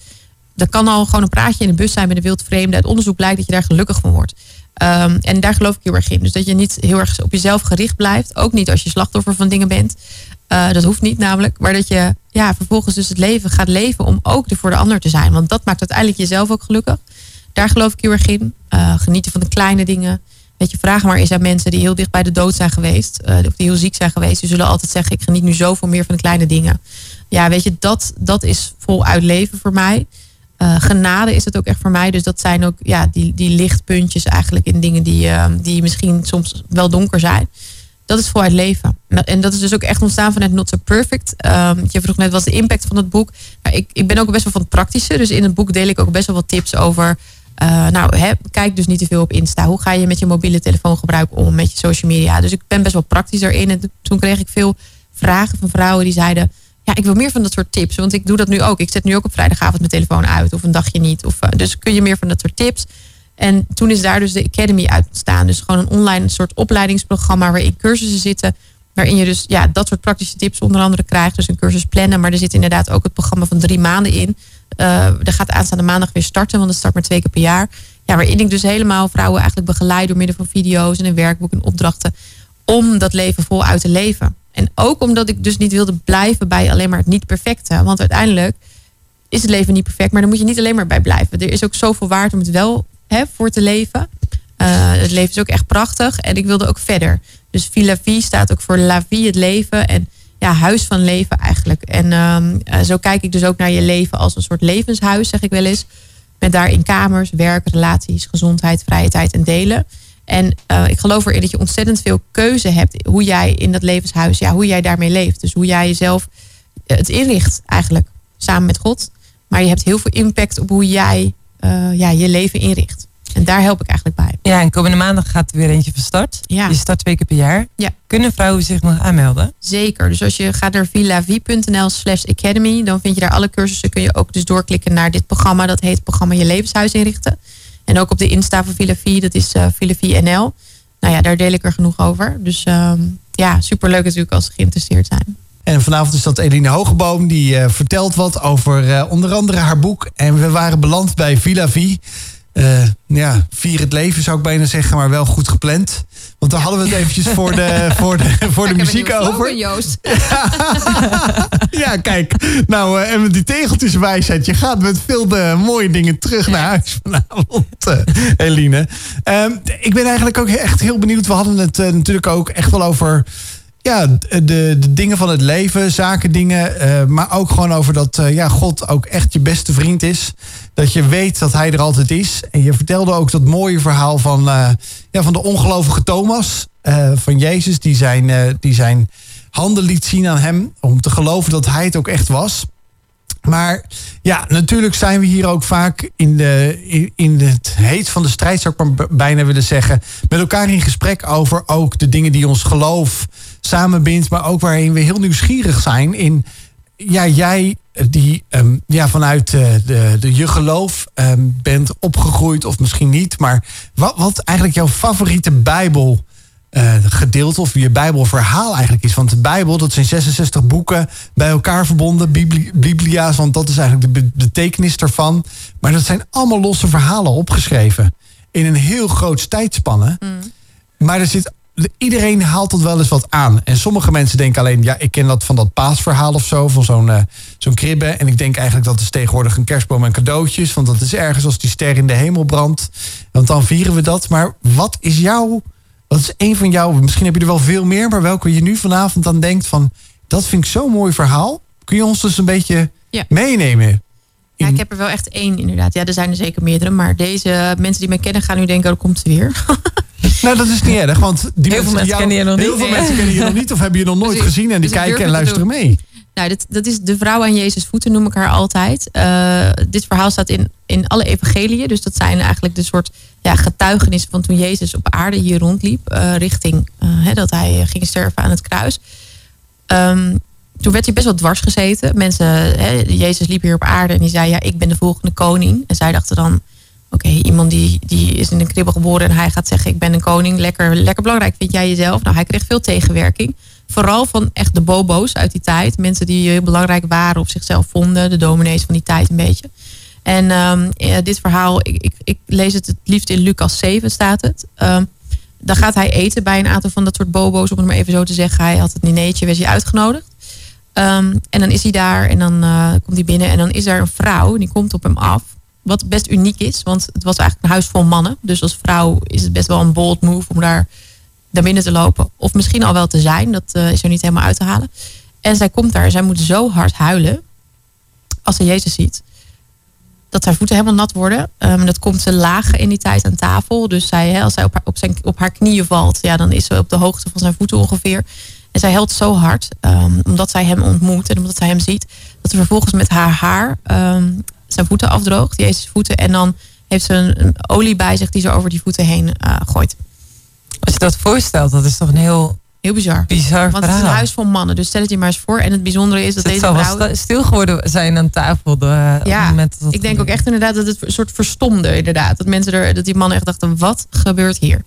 dat kan al gewoon een praatje in de bus zijn met een wildvreemde. Uit onderzoek blijkt dat je daar gelukkig van wordt. Ehm, en daar geloof ik heel erg in. Dus dat je niet heel erg op jezelf gericht blijft. Ook niet als je slachtoffer van dingen bent. Uh, dat hoeft niet namelijk. Maar dat je ja, vervolgens dus het leven gaat leven om ook er voor de ander te zijn. Want dat maakt uiteindelijk jezelf ook gelukkig. Daar geloof ik heel erg in. Uh, genieten van de kleine dingen. Weet je, vraag maar eens aan mensen die heel dicht bij de dood zijn geweest. Uh, of die heel ziek zijn geweest. Die zullen altijd zeggen, ik geniet nu zoveel meer van de kleine dingen. Ja, weet je, dat, dat is voluit leven voor mij. Uh, genade is het ook echt voor mij. Dus dat zijn ook ja, die, die lichtpuntjes eigenlijk in dingen die, die misschien soms wel donker zijn. Dat is voluit leven. En dat is dus ook echt ontstaan vanuit Not So Perfect. Um, je vroeg net, wat de impact van het boek? Nou, ik, ik ben ook best wel van het praktische. Dus in het boek deel ik ook best wel wat tips over uh, nou, kijk dus niet te veel op Insta. Hoe ga je met je mobiele telefoon gebruiken om met je social media? Dus ik ben best wel praktisch erin. En toen kreeg ik veel vragen van vrouwen die zeiden... ja, ik wil meer van dat soort tips. Want ik doe dat nu ook. Ik zet nu ook op vrijdagavond mijn telefoon uit. Of een dagje niet. Of, uh, dus kun je meer van dat soort tips. En toen is daar dus de Academy uit ontstaan. Dus gewoon een online soort opleidingsprogramma... waarin cursussen zitten... waarin je dus ja, dat soort praktische tips onder andere krijgt. Dus een cursus plannen. Maar er zit inderdaad ook het programma van drie maanden in... Uh, gaat aanstaande maandag weer starten, want het start maar twee keer per jaar. Ja, waarin ik dus helemaal vrouwen eigenlijk begeleid door middel van video's en een werkboek en opdrachten. Om dat leven voluit te leven. En ook omdat ik dus niet wilde blijven bij alleen maar het niet perfecte. Want uiteindelijk is het leven niet perfect, maar dan moet je niet alleen maar bij blijven. Er is ook zoveel waard om het wel voor te leven. Uh, het leven is ook echt prachtig. En ik wilde ook verder. Dus Villa Vie staat ook voor La Vie, het leven. En ja, huis van leven eigenlijk. En um, zo kijk ik dus ook naar je leven als een soort levenshuis, zeg ik wel eens. Met daarin kamers, werk, relaties, gezondheid, vrije tijd en delen. En uh, ik geloof erin dat je ontzettend veel keuze hebt hoe jij in dat levenshuis, ja, hoe jij daarmee leeft. Dus hoe jij jezelf eh, het inricht eigenlijk samen met God. Maar je hebt heel veel impact op hoe jij uh, ja, je leven inricht. En daar help ik eigenlijk bij. Ja, en komende maandag gaat er weer eentje van start. Ja. Je start twee keer per jaar. Ja. Kunnen vrouwen zich nog aanmelden? Zeker. Dus als je gaat naar villavie.nl slash academy, dan vind je daar alle cursussen. Kun je ook dus doorklikken naar dit programma. Dat heet programma Je Levenshuis inrichten. En ook op de Insta van Villavie, dat is uh, Villavie NL. Nou ja, daar deel ik er genoeg over. Dus uh, ja, superleuk natuurlijk als ze geïnteresseerd zijn. En vanavond is dat Eline Hogeboom die uh, vertelt wat over uh, onder andere haar boek. En we waren beland bij Villa Vie. Uh, ja, vier het leven zou ik bijna zeggen, maar wel goed gepland. Want daar hadden we het eventjes voor de, voor de, voor de muziek over. Joost. ja, kijk. Nou, uh, en met die tegeltjeswijsheid. Je gaat met veel de mooie dingen terug naar huis vanavond, uh, Eline. Uh, ik ben eigenlijk ook echt heel benieuwd. We hadden het natuurlijk ook echt wel over ja, de, de dingen van het leven, zaken, dingen. Uh, maar ook gewoon over dat uh, ja, God ook echt je beste vriend is. Dat je weet dat hij er altijd is. En je vertelde ook dat mooie verhaal van, uh, ja, van de ongelovige Thomas. van Jezus, die zijn, die zijn handen liet zien aan hem. Om te geloven dat hij het ook echt was. Maar ja, natuurlijk zijn we hier ook vaak in, de, in, het heet van de strijd, zou ik maar bijna willen zeggen. Met elkaar in gesprek over ook de dingen die ons geloof samenbindt. Maar ook waarin we heel nieuwsgierig zijn in. Ja, jij die um, ja, vanuit uh, de, de je geloof um, bent opgegroeid, of misschien niet. Maar wat, wat eigenlijk jouw favoriete Bijbel uh, gedeelte of je Bijbelverhaal eigenlijk is. Want de Bijbel, dat zijn 66 boeken bij elkaar verbonden, Biblia's, want dat is eigenlijk de betekenis daarvan. Maar dat zijn allemaal losse verhalen opgeschreven in een heel groot tijdspanne. Mm. Maar er zit, iedereen haalt dat wel eens wat aan. En sommige mensen denken alleen, ja, ik ken dat van dat paasverhaal of zo, van zo'n uh, zo'n kribbe. En ik denk eigenlijk dat is tegenwoordig een kerstboom en cadeautjes, want dat is ergens als die ster in de hemel brandt. Want dan vieren we dat. Maar wat is jouw wat is een van jou, misschien heb je er wel veel meer, maar welke je nu vanavond aan denkt van, dat vind ik zo'n mooi verhaal. Kun je ons dus een beetje meenemen? Ja, ik heb er wel echt één inderdaad. Ja, er zijn er zeker meerdere. Maar deze mensen die mij kennen gaan nu denken, oh, komt ze weer. nou, dat is niet erg. Want die heel veel mensen kennen je nog niet. Heel veel mensen kennen je nog niet of hebben je nog nooit dus gezien. En die dus kijken en luisteren mee. Nou, dat, dat is de vrouw aan Jezus voeten, noem ik haar altijd. Uh, dit verhaal staat in, in alle evangeliën. Dus dat zijn eigenlijk de soort ja, getuigenissen van toen Jezus op aarde hier rondliep. Uh, richting uh, dat hij ging sterven aan het kruis. Um, toen werd hij best wel dwars gezeten. Mensen, Jezus liep hier op aarde en die zei: Ja, ik ben de volgende koning. En zij dachten dan: Oké, iemand die, die is in een kribbel geboren en hij gaat zeggen: Ik ben een koning. Lekker, lekker belangrijk vind jij jezelf. Nou, hij kreeg veel tegenwerking. Vooral van echt de bobo's uit die tijd. Mensen die heel belangrijk waren of zichzelf vonden. De dominees van die tijd een beetje. En um, dit verhaal, ik, ik, ik, lees het het liefst in Lucas 7 staat het. Um, dan gaat hij eten bij een aantal van dat soort bobo's, om het maar even zo te zeggen. Hij had het dinertje, werd hij uitgenodigd. Um, en dan is hij daar en dan uh, komt hij binnen en dan is er een vrouw, die komt op hem af. Wat best uniek is, want het was eigenlijk een huis vol mannen. Dus als vrouw is het best wel een bold move om daar naar binnen te lopen. Of misschien al wel te zijn, dat uh, is er niet helemaal uit te halen. En zij komt daar zij moet zo hard huilen als ze Jezus ziet dat haar voeten helemaal nat worden. Um, dat komt ze lager in die tijd aan tafel. Dus zij, hè, als zij op haar, op, zijn, op haar knieën valt, ja, dan is ze op de hoogte van zijn voeten ongeveer. En zij helpt zo hard, um, omdat zij hem ontmoet en omdat zij hem ziet, dat ze vervolgens met haar haar um, zijn voeten afdroogt, Jezus voeten. En dan heeft ze een, olie bij zich die ze over die voeten heen uh, gooit. Als je dat voorstelt, dat is toch een heel Heel bizar. Bizar Want het is een huis vol mannen. Dus stel het je maar eens voor. En het bijzondere is dat het deze vrouw... wel stil geworden zijn aan tafel. De, ja, moment dat ik denk ook echt inderdaad dat het een soort verstomde. Inderdaad. Dat mensen er, dat die mannen echt dachten, wat gebeurt hier?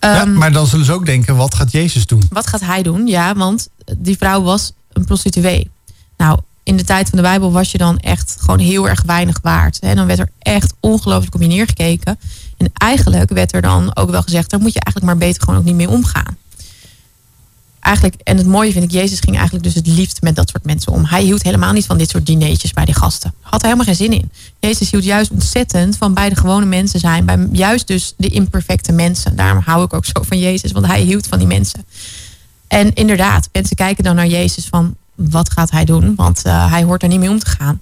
Ja, um, maar dan zullen ze ook denken, wat gaat Jezus doen? Wat gaat hij doen? Ja, want die vrouw was een prostituee. Nou, in de tijd van de Bijbel was je dan echt gewoon heel erg weinig waard. En dan werd er echt ongelooflijk op je neergekeken. En eigenlijk werd er dan ook wel gezegd, daar moet je eigenlijk maar beter gewoon ook niet mee omgaan eigenlijk, en het mooie vind ik, Jezus ging eigenlijk dus het liefst met dat soort mensen om. Hij hield helemaal niet van dit soort dineetjes bij die gasten. Had er helemaal geen zin in. Jezus hield juist ontzettend van bij de gewone mensen zijn. Bij juist dus de imperfecte mensen. Daarom hou ik ook zo van Jezus, want hij hield van die mensen. En inderdaad, mensen kijken dan naar Jezus van wat gaat hij doen? Want uh, hij hoort er niet mee om te gaan.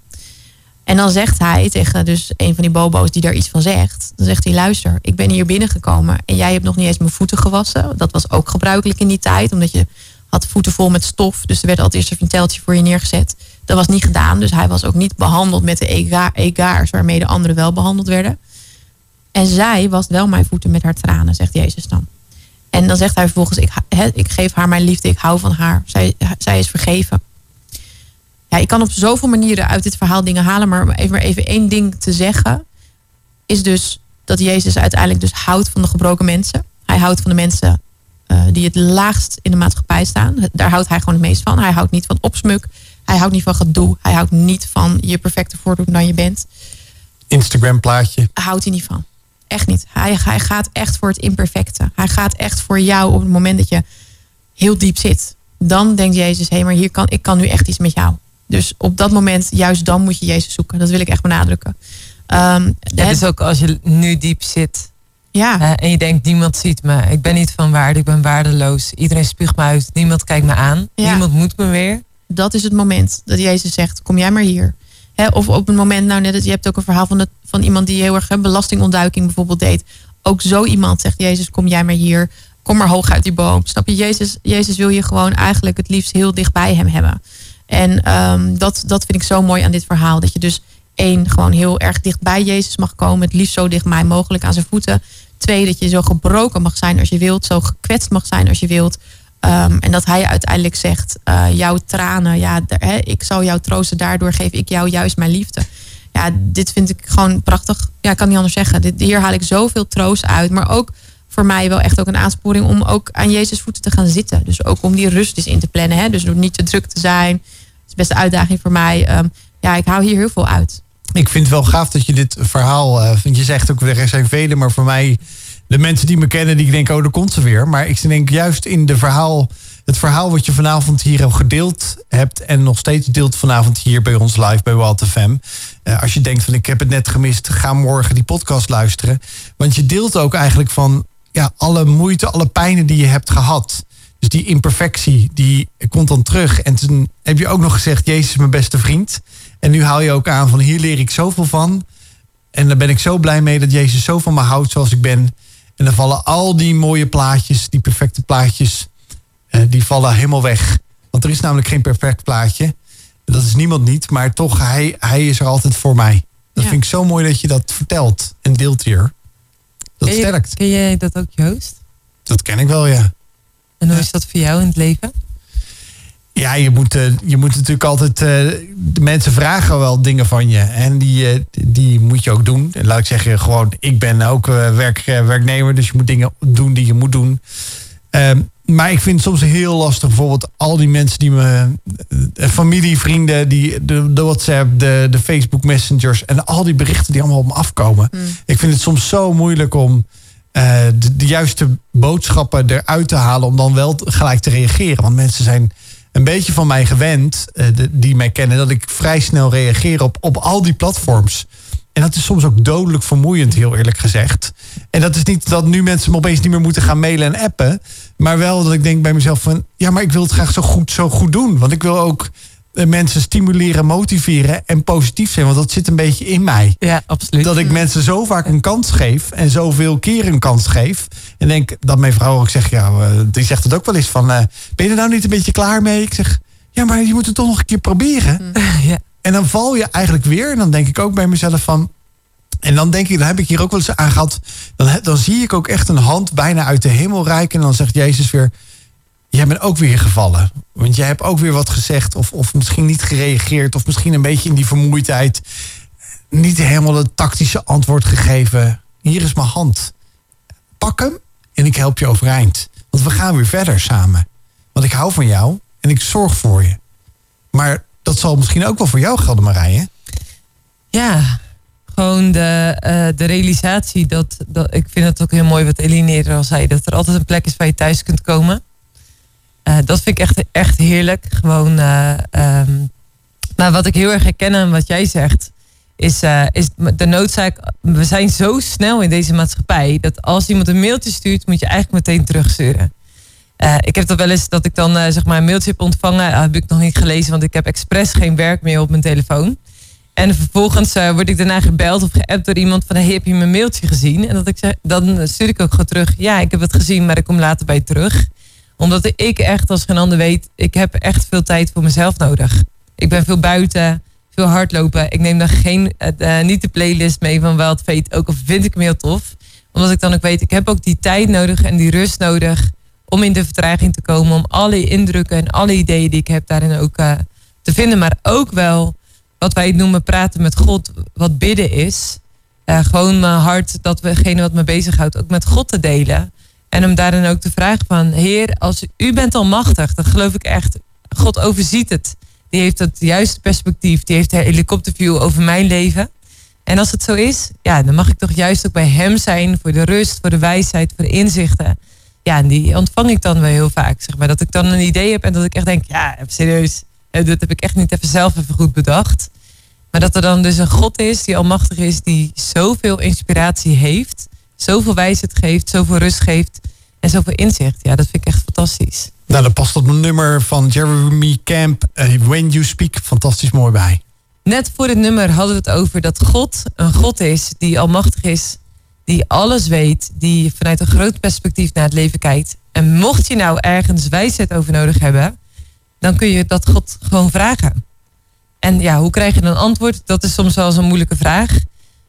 En dan zegt hij tegen dus een van die bobo's die daar iets van zegt. Dan zegt hij, luister, ik ben hier binnengekomen en jij hebt nog niet eens mijn voeten gewassen. Dat was ook gebruikelijk in die tijd, omdat je had voeten vol met stof. Dus er werd altijd eerst een teltje voor je neergezet. Dat was niet gedaan, dus hij was ook niet behandeld met de egaars waarmee de anderen wel behandeld werden. En zij was wel mijn voeten met haar tranen, zegt Jezus dan. En dan zegt hij vervolgens, ik, ik geef haar mijn liefde, ik hou van haar. Zij, zij is vergeven ja, ik kan op zoveel manieren uit dit verhaal dingen halen. Maar even, maar even één ding te zeggen. Is dus dat Jezus uiteindelijk dus houdt van de gebroken mensen. Hij houdt van de mensen uh, die het laagst in de maatschappij staan. Daar houdt hij gewoon het meest van. Hij houdt niet van opsmuk. Hij houdt niet van gedoe. Hij houdt niet van je perfecte voordoen dan je bent. Instagram plaatje. Houdt hij niet van. Echt niet. Hij, hij gaat echt voor het imperfecte. Hij gaat echt voor jou op het moment dat je heel diep zit. Dan denkt Jezus, hé, hey, maar hier kan, ik kan nu echt iets met jou. Dus op dat moment, juist dan moet je Jezus zoeken. Dat wil ik echt benadrukken. Um, het is ook als je nu diep zit. Ja. Uh, en je denkt, niemand ziet me. Ik ben niet van waarde, ik ben waardeloos. Iedereen spuugt me uit, niemand kijkt me aan. Ja. Niemand moet me weer. Dat is het moment dat Jezus zegt, kom jij maar hier. He, of op het moment, nou net, je hebt ook een verhaal van, de, van iemand die heel erg he, belastingontduiking bijvoorbeeld deed. Ook zo iemand zegt, Jezus, kom jij maar hier. Kom maar hoog uit die boom. Snap je? Jezus, Jezus wil je gewoon eigenlijk het liefst heel dicht bij hem hebben. En um, dat, dat vind ik zo mooi aan dit verhaal. Dat je dus één, gewoon heel erg dicht bij Jezus mag komen. Het liefst zo dichtbij mogelijk aan zijn voeten. Twee, dat je zo gebroken mag zijn als je wilt. Zo gekwetst mag zijn als je wilt. Um, en dat hij uiteindelijk zegt, uh, jouw tranen, ja, ik zal jou troosten. Daardoor geef ik jou juist mijn liefde. Ja, dit vind ik gewoon prachtig. Ja, ik kan niet anders zeggen. Dit, hier haal ik zoveel troost uit. Maar ook voor mij wel echt ook een aansporing om ook aan Jezus voeten te gaan zitten. Dus ook om die rust eens in te plannen. Hè? Dus door niet te druk te zijn. Dat is best een uitdaging voor mij. Um, ja, ik hou hier heel veel uit. Ik vind het wel gaaf dat je dit verhaal. Uh, je zegt ook, er zijn velen, maar voor mij. De mensen die me kennen, die denken, oh, daar komt ze weer. Maar ik denk juist in de verhaal. Het verhaal wat je vanavond hier gedeeld hebt. En nog steeds deelt vanavond hier bij ons live bij Walt FM. Uh, als je denkt van ik heb het net gemist, ga morgen die podcast luisteren. Want je deelt ook eigenlijk van ja, alle moeite, alle pijnen die je hebt gehad. Dus die imperfectie, die komt dan terug. En toen heb je ook nog gezegd, Jezus is mijn beste vriend. En nu haal je ook aan van hier leer ik zoveel van. En daar ben ik zo blij mee dat Jezus zo van me houdt zoals ik ben. En dan vallen al die mooie plaatjes, die perfecte plaatjes, eh, die vallen helemaal weg. Want er is namelijk geen perfect plaatje. Dat is niemand niet, maar toch, hij, hij is er altijd voor mij. Dat vind ik zo mooi dat je dat vertelt en deelt hier. Dat ken je, sterkt. Ken jij dat ook, Joost? Dat ken ik wel, ja. En hoe is dat voor jou in het leven? Ja, je moet, uh, je moet natuurlijk altijd. Uh, de mensen vragen wel dingen van je. En die, uh, die moet je ook doen. En laat ik zeggen, gewoon, ik ben ook werk, werknemer. Dus je moet dingen doen die je moet doen. Ehm, maar ik vind het soms heel lastig. Bijvoorbeeld al die mensen die me... Uh, familie, vrienden, die, de, de WhatsApp, de, de Facebook messengers... en al die berichten die allemaal op me afkomen. Hmm. Ik vind het soms zo moeilijk om uh, de, de, juiste boodschappen eruit te halen... om dan wel gelijk te reageren. Want mensen zijn een beetje van mij gewend, uh, de, die mij kennen... dat ik vrij snel reageer op, op al die platforms... En dat is soms ook dodelijk vermoeiend, heel eerlijk gezegd. En dat is niet dat nu mensen me opeens niet meer moeten gaan mailen en appen. Maar wel dat ik denk bij mezelf van... ja, maar ik wil het graag zo goed, zo goed doen. Want ik wil ook eh, mensen stimuleren, motiveren en positief zijn. Want dat zit een beetje in mij. Ja, absoluut. Dat ik mensen zo vaak een kans geef en zoveel keer een kans geef. En denk dat mijn vrouw ook zegt, ja, eh, die zegt het ook wel eens van... Uh, ben je er nou niet een beetje klaar mee? Ik zeg, ja, maar je moet het toch nog een keer proberen. Ja. En dan val je eigenlijk weer. En dan denk ik ook bij mezelf van... En dan denk ik, dan heb ik hier ook wel eens aan gehad. Dan, dan zie ik ook echt een hand bijna uit de hemel reiken. En dan zegt Jezus weer: Jij bent ook weer gevallen. Want jij hebt ook weer wat gezegd. Of, of misschien niet gereageerd. Of misschien een beetje in die vermoeidheid. Niet helemaal het tactische antwoord gegeven. Hier is mijn hand. Pak hem en ik help je overeind. Want we gaan weer verder samen. Want ik hou van jou en ik zorg voor je. Maar dat zal misschien ook wel voor jou gelden, Marije. Ja, gewoon de, uh, de realisatie dat, dat. Ik vind het ook heel mooi wat Eline eerder al zei. Dat er altijd een plek is waar je thuis kunt komen. Uh, dat vind ik echt, echt heerlijk. Gewoon. Uh, um, maar wat ik heel erg herken aan wat jij zegt. Is, is de noodzaak. We zijn zo snel in deze maatschappij. Dat als iemand een mailtje stuurt, moet je eigenlijk meteen terugsturen. Ik heb dat wel eens dat ik dan zeg maar een mailtje heb ontvangen. heb ik nog niet gelezen, want ik heb expres geen werk meer op mijn telefoon. En vervolgens uh, word ik daarna gebeld of geappt door iemand van... Hey, heb je mijn mailtje gezien? En dat ik zeg, dan stuur ik ook gewoon terug... Ja, ik heb het gezien, maar ik kom later bij terug. Omdat ik echt, als geen ander weet... Ik heb echt veel tijd voor mezelf nodig. Ik ben veel buiten, veel hardlopen. Ik neem dan geen, niet de playlist mee van Wild Fate. Ook al vind ik hem heel tof. Omdat ik dan ook weet, ik heb ook die tijd nodig en die rust nodig... om in de vertraging te komen. Om alle indrukken en alle ideeën die ik heb daarin ook uh, te vinden. Maar ook wel wat wij noemen praten met God, wat bidden is. Uh, gewoon mijn hart, dat wegene wat me bezighoudt, ook met God te delen. En hem daarin ook te vragen van, Heer, als u bent al machtig, dan geloof ik echt, God overziet het. Die heeft het juiste perspectief, die heeft de helikopterview over mijn leven. En als het zo is, ja, dan mag ik toch juist ook bij hem zijn voor de rust, voor de wijsheid, voor de inzichten. Ja, en die ontvang ik dan wel heel vaak, zeg maar. Dat ik dan een idee heb en dat ik echt denk, ja, serieus, dat heb ik echt niet even zelf even goed bedacht. Maar dat er dan dus een God is die almachtig is, die zoveel inspiratie heeft, zoveel wijsheid geeft, zoveel rust geeft en zoveel inzicht. Ja, dat vind ik echt fantastisch. Nou, dan past dat nummer van Jeremy Camp, uh, When You Speak, fantastisch mooi bij. Net voor het nummer hadden we het over dat God een God is die almachtig is, die alles weet, die vanuit een groot perspectief naar het leven kijkt. En mocht je nou ergens wijsheid over nodig hebben, dan kun je dat God gewoon vragen. En ja, hoe krijg je dan antwoord? Dat is soms wel eens een moeilijke vraag.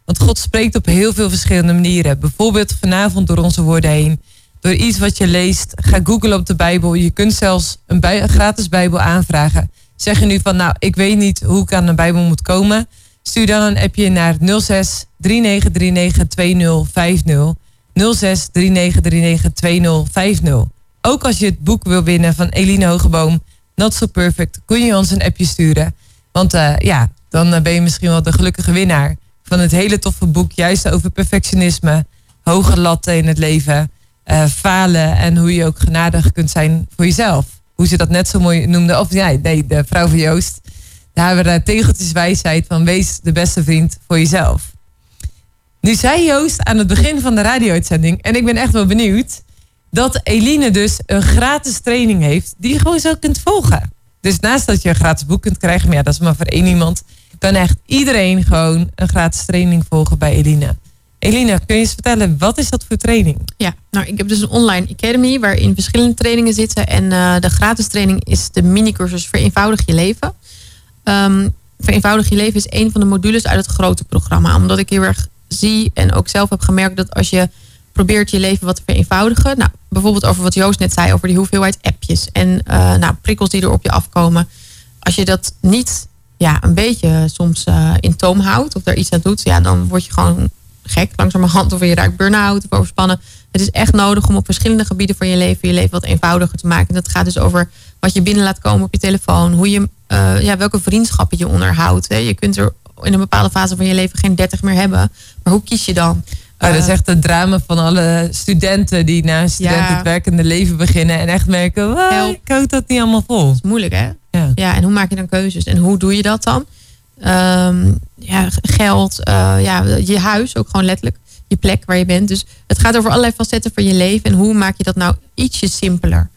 Want God spreekt op heel veel verschillende manieren. Bijvoorbeeld vanavond door onze woorden heen. Door iets wat je leest. Ga googlen op de Bijbel. Je kunt zelfs een, een gratis Bijbel aanvragen. Zeg je nu van, nou, ik weet niet hoe ik aan een Bijbel moet komen. Stuur dan een appje naar 06 3939 2050. 06 3939 2050. Ook als je het boek wil winnen van Eline Hogeboom, Not So Perfect, kun je ons een appje sturen. Want uh, ja, dan eh, ben je misschien wel de gelukkige winnaar van het hele toffe boek, juist over perfectionisme, hoge latten in het leven, uh, falen en hoe je ook genadig kunt zijn voor jezelf. Hoe ze dat net zo mooi noemde, of ja, nee, de vrouw van Joost. Daar hebben we tegeltjeswijsheid van wees de beste vriend voor jezelf. Nu zei Joost aan het begin van de radio-uitzending, en ik ben echt wel benieuwd, dat Eline dus een gratis training heeft die je gewoon zo kunt volgen. Dus naast dat je een gratis boek kunt krijgen, maar ja, dat is maar voor één iemand, kan echt iedereen gewoon een gratis training volgen bij Eline. Elina, kun je eens vertellen, wat is dat voor training? Ja, nou, ik heb dus een online academy waarin verschillende trainingen zitten. En uh, de gratis training is de mini-cursus Vereenvoudig je leven. Um, Vereenvoudig je leven is een van de modules uit het grote programma. Omdat ik heel erg zie en ook zelf heb gemerkt dat als je probeert je leven wat te vereenvoudigen. Nou, bijvoorbeeld over wat Joost net zei, over die hoeveelheid appjes en uh, nou, prikkels die er op je afkomen. Als je dat niet ja, een beetje soms uh, in toom houdt of daar iets aan doet, ja, dan word je gewoon gek langzamerhand. Of je raakt burn-out of overspannen. Het is echt nodig om op verschillende gebieden van je leven... je leven wat eenvoudiger te maken. En dat gaat dus over wat je binnen laat komen op je telefoon. Hoe je, uh, ja, welke vriendschappen je onderhoudt. Hè. Je kunt er in een bepaalde fase van je leven geen 30 meer hebben. Maar hoe kies je dan? Oh, dat is echt het drama van alle studenten die na een student het werkende leven beginnen en echt merken, wow, ik houd dat niet allemaal vol. Dat is moeilijk hè? Ja. ja, en hoe maak je dan keuzes? En hoe doe je dat dan? Ehm, ja, geld, uh, ja, je huis ook gewoon letterlijk. Je plek waar je bent. Dus het gaat over allerlei facetten van je leven. En hoe maak je dat nou ietsje simpeler?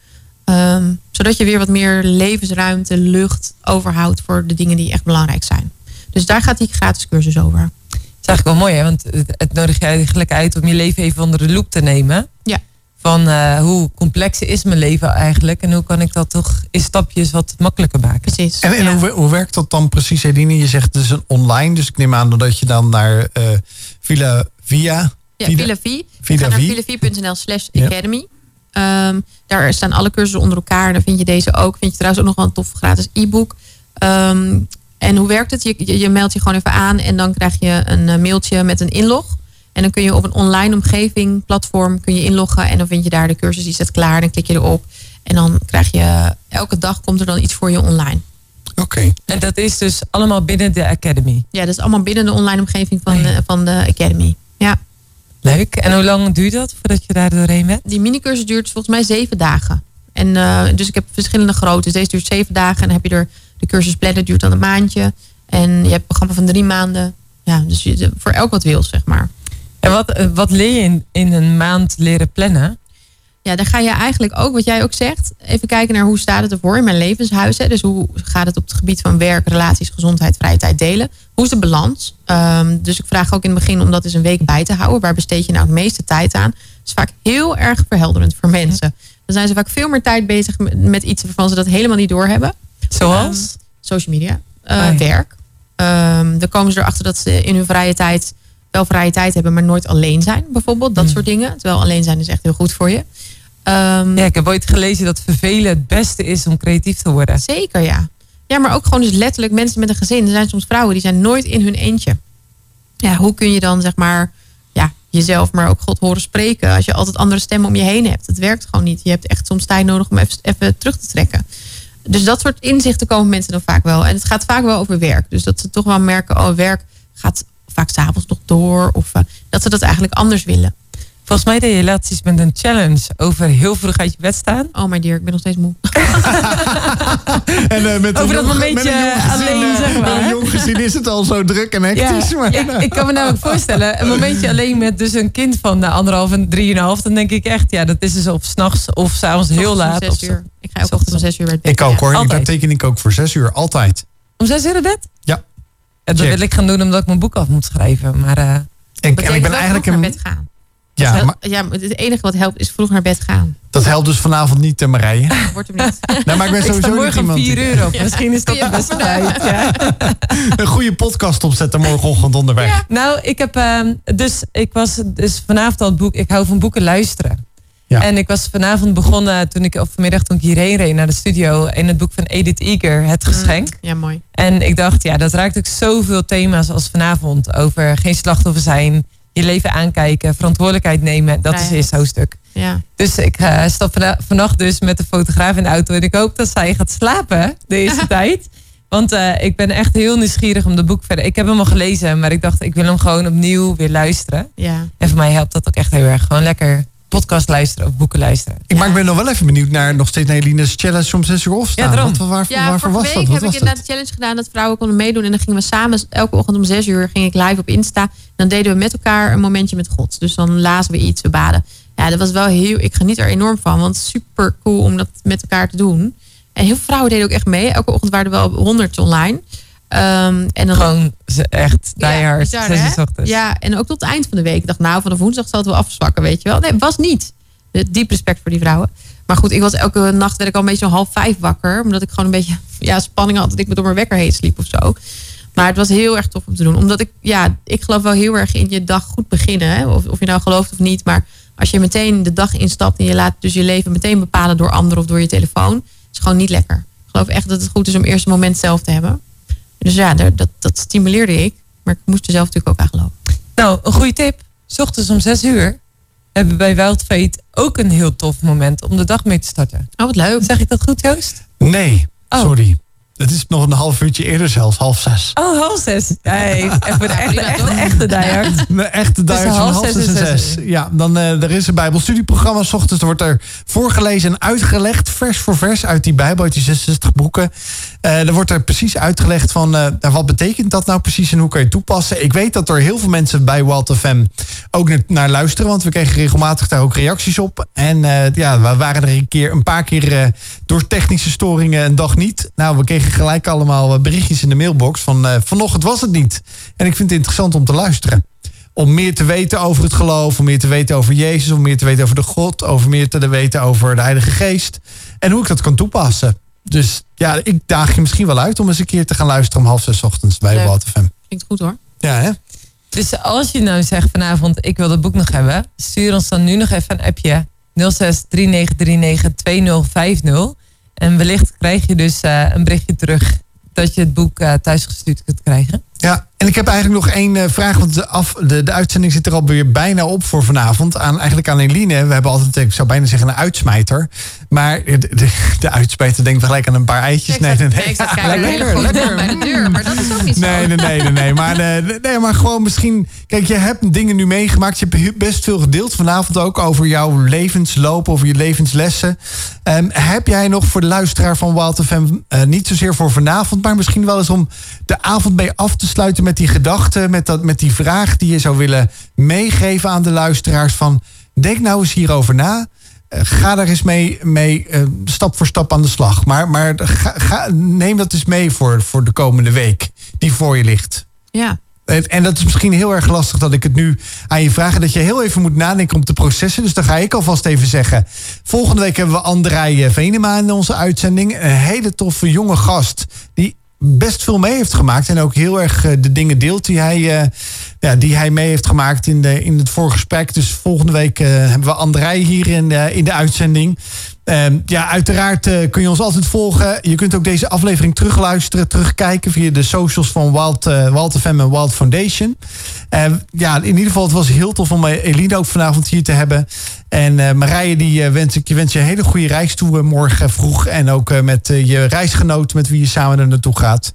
Ehm, zodat je weer wat meer levensruimte, lucht overhoudt voor de dingen die echt belangrijk zijn. Dus daar gaat die gratis cursus over. Dat is eigenlijk wel mooi, hè? want het, nodigt je eigenlijk uit om je leven even onder de loep te nemen. Ja. Van uh, hoe complex is mijn leven eigenlijk en hoe kan ik dat toch in stapjes wat makkelijker maken. Precies. En, en hoe, hoe, werkt dat dan precies, Edine? Je zegt het is een online, dus ik neem aan dat je dan naar uh, Villa Via. Ja, Villa Via. Villa naar villavie.nl slash academy. Um, daar staan alle cursussen onder elkaar. En dan vind je deze ook. Vind je trouwens ook nog wel een tof gratis e-book. Um, en hoe werkt het? Je, je, meldt je gewoon even aan en dan krijg je een eh, mailtje met een inlog. En dan kun je op een online omgeving, platform, kun je inloggen. En dan vind je daar de cursus, die staat klaar. Dan klik je erop. En dan krijg je, elke dag komt er dan iets voor je online. Oké. En dat is dus allemaal binnen de Academy? Ja, dat is allemaal binnen de online omgeving van, de, van de Academy. Ja. Leuk. En hoe lang duurt dat voordat je daar doorheen bent? Die minicursus duurt volgens mij zeven dagen. En uh, dus ik heb verschillende groottes. Deze duurt zeven dagen en dan heb je er de cursus plannen duurt dan een maandje. En je hebt een programma van drie maanden. Ja, dus je, voor elk wat wil, zeg maar. En wat, eh, wat leer je in, in een maand leren plannen? Ja, dan ga je eigenlijk ook, wat jij ook zegt, even kijken naar hoe staat het ervoor in mijn levenshuis. Hè? Dus hoe gaat het op het gebied van werk, relaties, gezondheid, vrije tijd delen? Hoe is de balans? Um, dus ik vraag ook in het begin om dat eens een week bij te houden. Waar besteed je nou het meeste tijd aan? Dat is vaak heel erg verhelderend voor mensen. Dan zijn ze vaak veel meer tijd bezig met iets waarvan ze dat helemaal niet doorhebben. Zoals? Ehm, social media, uh, werk. Um, dan komen ze erachter dat ze in hun vrije tijd wel vrije tijd hebben, maar nooit alleen zijn, bijvoorbeeld. Dat hmm. soort dingen. Terwijl alleen zijn is echt heel goed voor je. Um, ja, ik heb ooit gelezen dat vervelen het beste is om creatief te worden. Zeker, ja. Ja, maar ook gewoon dus letterlijk mensen met een gezin. Er zijn soms vrouwen die zijn nooit in hun eentje. Ja, hoe kun je dan zeg maar ja, jezelf, maar ook God horen spreken als je altijd andere stemmen om je heen hebt? Het werkt gewoon niet. Je hebt echt soms tijd nodig om even, even terug te trekken dus dat soort inzichten komen mensen dan vaak wel. En het gaat vaak wel over werk. Dus dat ze toch wel merken, oh, werk gaat vaak s'avonds nog door. Of uh, dat ze dat eigenlijk anders willen. Volgens mij deed je laatst iets met een challenge over heel vroeg uit je bed staan. Oh my dear, ik ben nog steeds moe. en, uh, met over dat momentje alleen, zeg maar. Met een jong gezin is het al zo druk en hectisch. maar, ik, ik, kan me namelijk voorstellen, een momentje alleen met dus een kind van de anderhalf en drieënhalf. Dan denk ik echt, ja, dat is dus op s'nachts of s'avonds heel laat. Zes uur. Ik ga ook ochtends om zes uur uit bed. Ik ook hoor, daar teken ik ook voor zes uur, altijd. Om zes uur in bed? Ja. En dat wil ik gaan doen omdat ik mijn boek af moet schrijven. Maar, uh, ik, en ik ben eigenlijk een... bed gaan. Ja, maar, ja, het enige wat helpt is vroeg naar bed gaan. Dat helpt dus vanavond niet, Marije. Wordt hem niet. nee, maar ik ben sowieso morgen om 4 uur op. Misschien is dat de beste tijd. Ja. een goede podcast opzetten morgenochtend onderweg. Nou, ik heb uh, dus ik was dus vanavond al het boek. Ik hou van boeken luisteren. Ja. En ik was vanavond begonnen toen ik of vanmiddag toen ik hierheen reed naar de studio in het boek van Edith Eger, Het mm, Geschenk. ja, mooi. En ik dacht, ja, dat raakt ook zoveel thema's als vanavond over geen slachtoffer zijn, je leven aankijken, verantwoordelijkheid nemen. Dat is het eerste hoofdstuk. Ja. Dus ik uh, stap vannacht dus met de fotograaf in de auto. En ik hoop dat zij gaat slapen de eerste tijd. Want uh, ik ben echt heel nieuwsgierig om de boek verder. Ik heb hem al gelezen, maar ik dacht ik wil hem gewoon opnieuw weer luisteren. Ja. En voor mij helpt dat ook echt heel erg. Gewoon lekker podcast luisteren of boeken luisteren. Ik, Maar ik ben nog wel even benieuwd naar nog steeds naar Eline's challenge om zes uur opstaan. Ja, Wat, waar, ja, waarvoor was week dat? Wat heb ik inderdaad een challenge gedaan dat vrouwen konden meedoen. En dan gingen we samen, elke ochtend om zes uur ging ik live op Insta. Dan deden we met elkaar een momentje met God. Dus dan lazen we iets, we baden. Ja, dat was wel heel, ik geniet er enorm van. Want super cool om dat met elkaar te doen. En heel veel vrouwen deden ook echt mee. Elke ochtend waren er wel honderd online. Um, en dan Gewoon echt diehard. Ja, ja, en ook tot het eind van de week. Ik dacht, nou, van de woensdag zal het wel afzwakken, weet je wel. Nee, was niet. Diep respect voor die vrouwen. Maar goed, ik was elke nacht werd ik al een beetje half vijf wakker. Omdat ik gewoon een beetje ja, spanning had dat ik me door mijn wekker heen sliep of zo. Maar het was heel erg tof om te doen. Omdat ik, ja, ik geloof wel heel erg in je dag goed beginnen. Hè? Of, of je nou gelooft of niet. Maar als je meteen de dag instapt en je laat dus je leven meteen bepalen door anderen of door je telefoon. is gewoon niet lekker. Ik geloof echt dat het goed is om eerst een moment zelf te hebben. Dus ja, dat, dat stimuleerde ik. Maar ik moest er zelf natuurlijk ook aan geloven. Nou, een goede tip. S ochtends om 6 uur hebben we bij Wild Fate ook een heel tof moment om de dag mee te starten. Oh, wat leuk. Zeg ik dat goed, Joost? Nee, oh. sorry. Het is nog een half uurtje eerder zelfs, half zes. Oh, half zes. Nee, voor de echte, echte, echte diehard. De echte diehard van half zes en zes. Ja, dan uh, er is een bijbelstudieprogramma. S ochtends wordt er voorgelezen en uitgelegd, vers voor vers, uit die bijbel, uit die 66 boeken. Uh, er wordt er precies uitgelegd van, uh, wat betekent dat nou precies en hoe kan je het toepassen. Ik weet dat er heel veel mensen bij Walt FM ook naar luisteren, want we kregen regelmatig daar ook reacties op. En ja, we waren er een, keer, een paar keer door technische storingen een dag niet. Nou, we kregen gelijk allemaal eh, berichtjes in de mailbox van uh, vanochtend was het niet. En ik vind het interessant om te luisteren. Om meer te weten over het geloof, om meer te weten over Jezus, om meer te weten over de God, over meer te weten over de Heilige Geest. En hoe ik dat kan toepassen. Dus ja, ik daag je misschien wel uit om eens een keer te gaan luisteren om half zes ochtends bij WaterFM. Klinkt goed hoor. Ja, hè? Dus als je nou zegt vanavond, ik wil het boek nog hebben, stuur ons dan nu nog even een appje 06 3939 2050. En wellicht krijg je dus uh, een berichtje terug dat je het boek uh, thuisgestuurd kunt krijgen. Ja, en ik heb eigenlijk nog één uh, vraag. Want de, af, de, de uitzending zit er alweer bijna op voor vanavond. Aan, eigenlijk aan Eline. We hebben altijd, ik zou bijna zeggen, een uitsmijter. Maar de, de, de uitsmijter denkt gelijk aan een paar eitjes. Nee, nee, nee. Ik zat lekker, lekker. bij de deur. Maar dat is ook niet zo. Nee, nee, nee. nee, nee. Maar, nee, nee, maar gewoon misschien... Kijk, je hebt dingen nu meegemaakt. Je hebt best veel gedeeld vanavond ook over jouw levensloop. Over je levenslessen. Um, heb jij nog voor de luisteraar van Wild FM... Uh, niet zozeer voor vanavond, maar misschien wel eens om de avond mee af te sluiten met die gedachte, met, dat, met die vraag die je zou willen meegeven aan de luisteraars van denk nou eens hierover na. Uh, ga daar eens mee, mee uh, stap voor stap aan de slag. Maar, maar ga, ga, neem dat eens mee voor, voor de komende week die voor je ligt. Ja. En dat is misschien heel erg lastig dat ik het nu aan je vraag. Dat je heel even moet nadenken om te processen. Dus dan ga ik alvast even zeggen. Volgende week hebben we Andrei Venema in onze uitzending. Een hele toffe jonge gast. Die best veel mee heeft gemaakt. En ook heel erg eh, de dingen deelt die hij, uh, ja, die hij mee heeft gemaakt in, de, in het voorgesprek. Dus volgende week uh, hebben we Andrei hier in, in de uitzending. Ehm, ja, uiteraard uh, kun je ons altijd volgen. Je kunt ook deze aflevering terugluisteren, terugkijken via de socials van Wild, uh, Wild FM en Wild Foundation. Uh, ja, in ieder geval, het was heel tof om Eline ook vanavond hier te hebben. En Marije, die wens ik je wens je een hele goede reis toe morgen vroeg. En ook met je reisgenoot met wie je samen er naartoe gaat.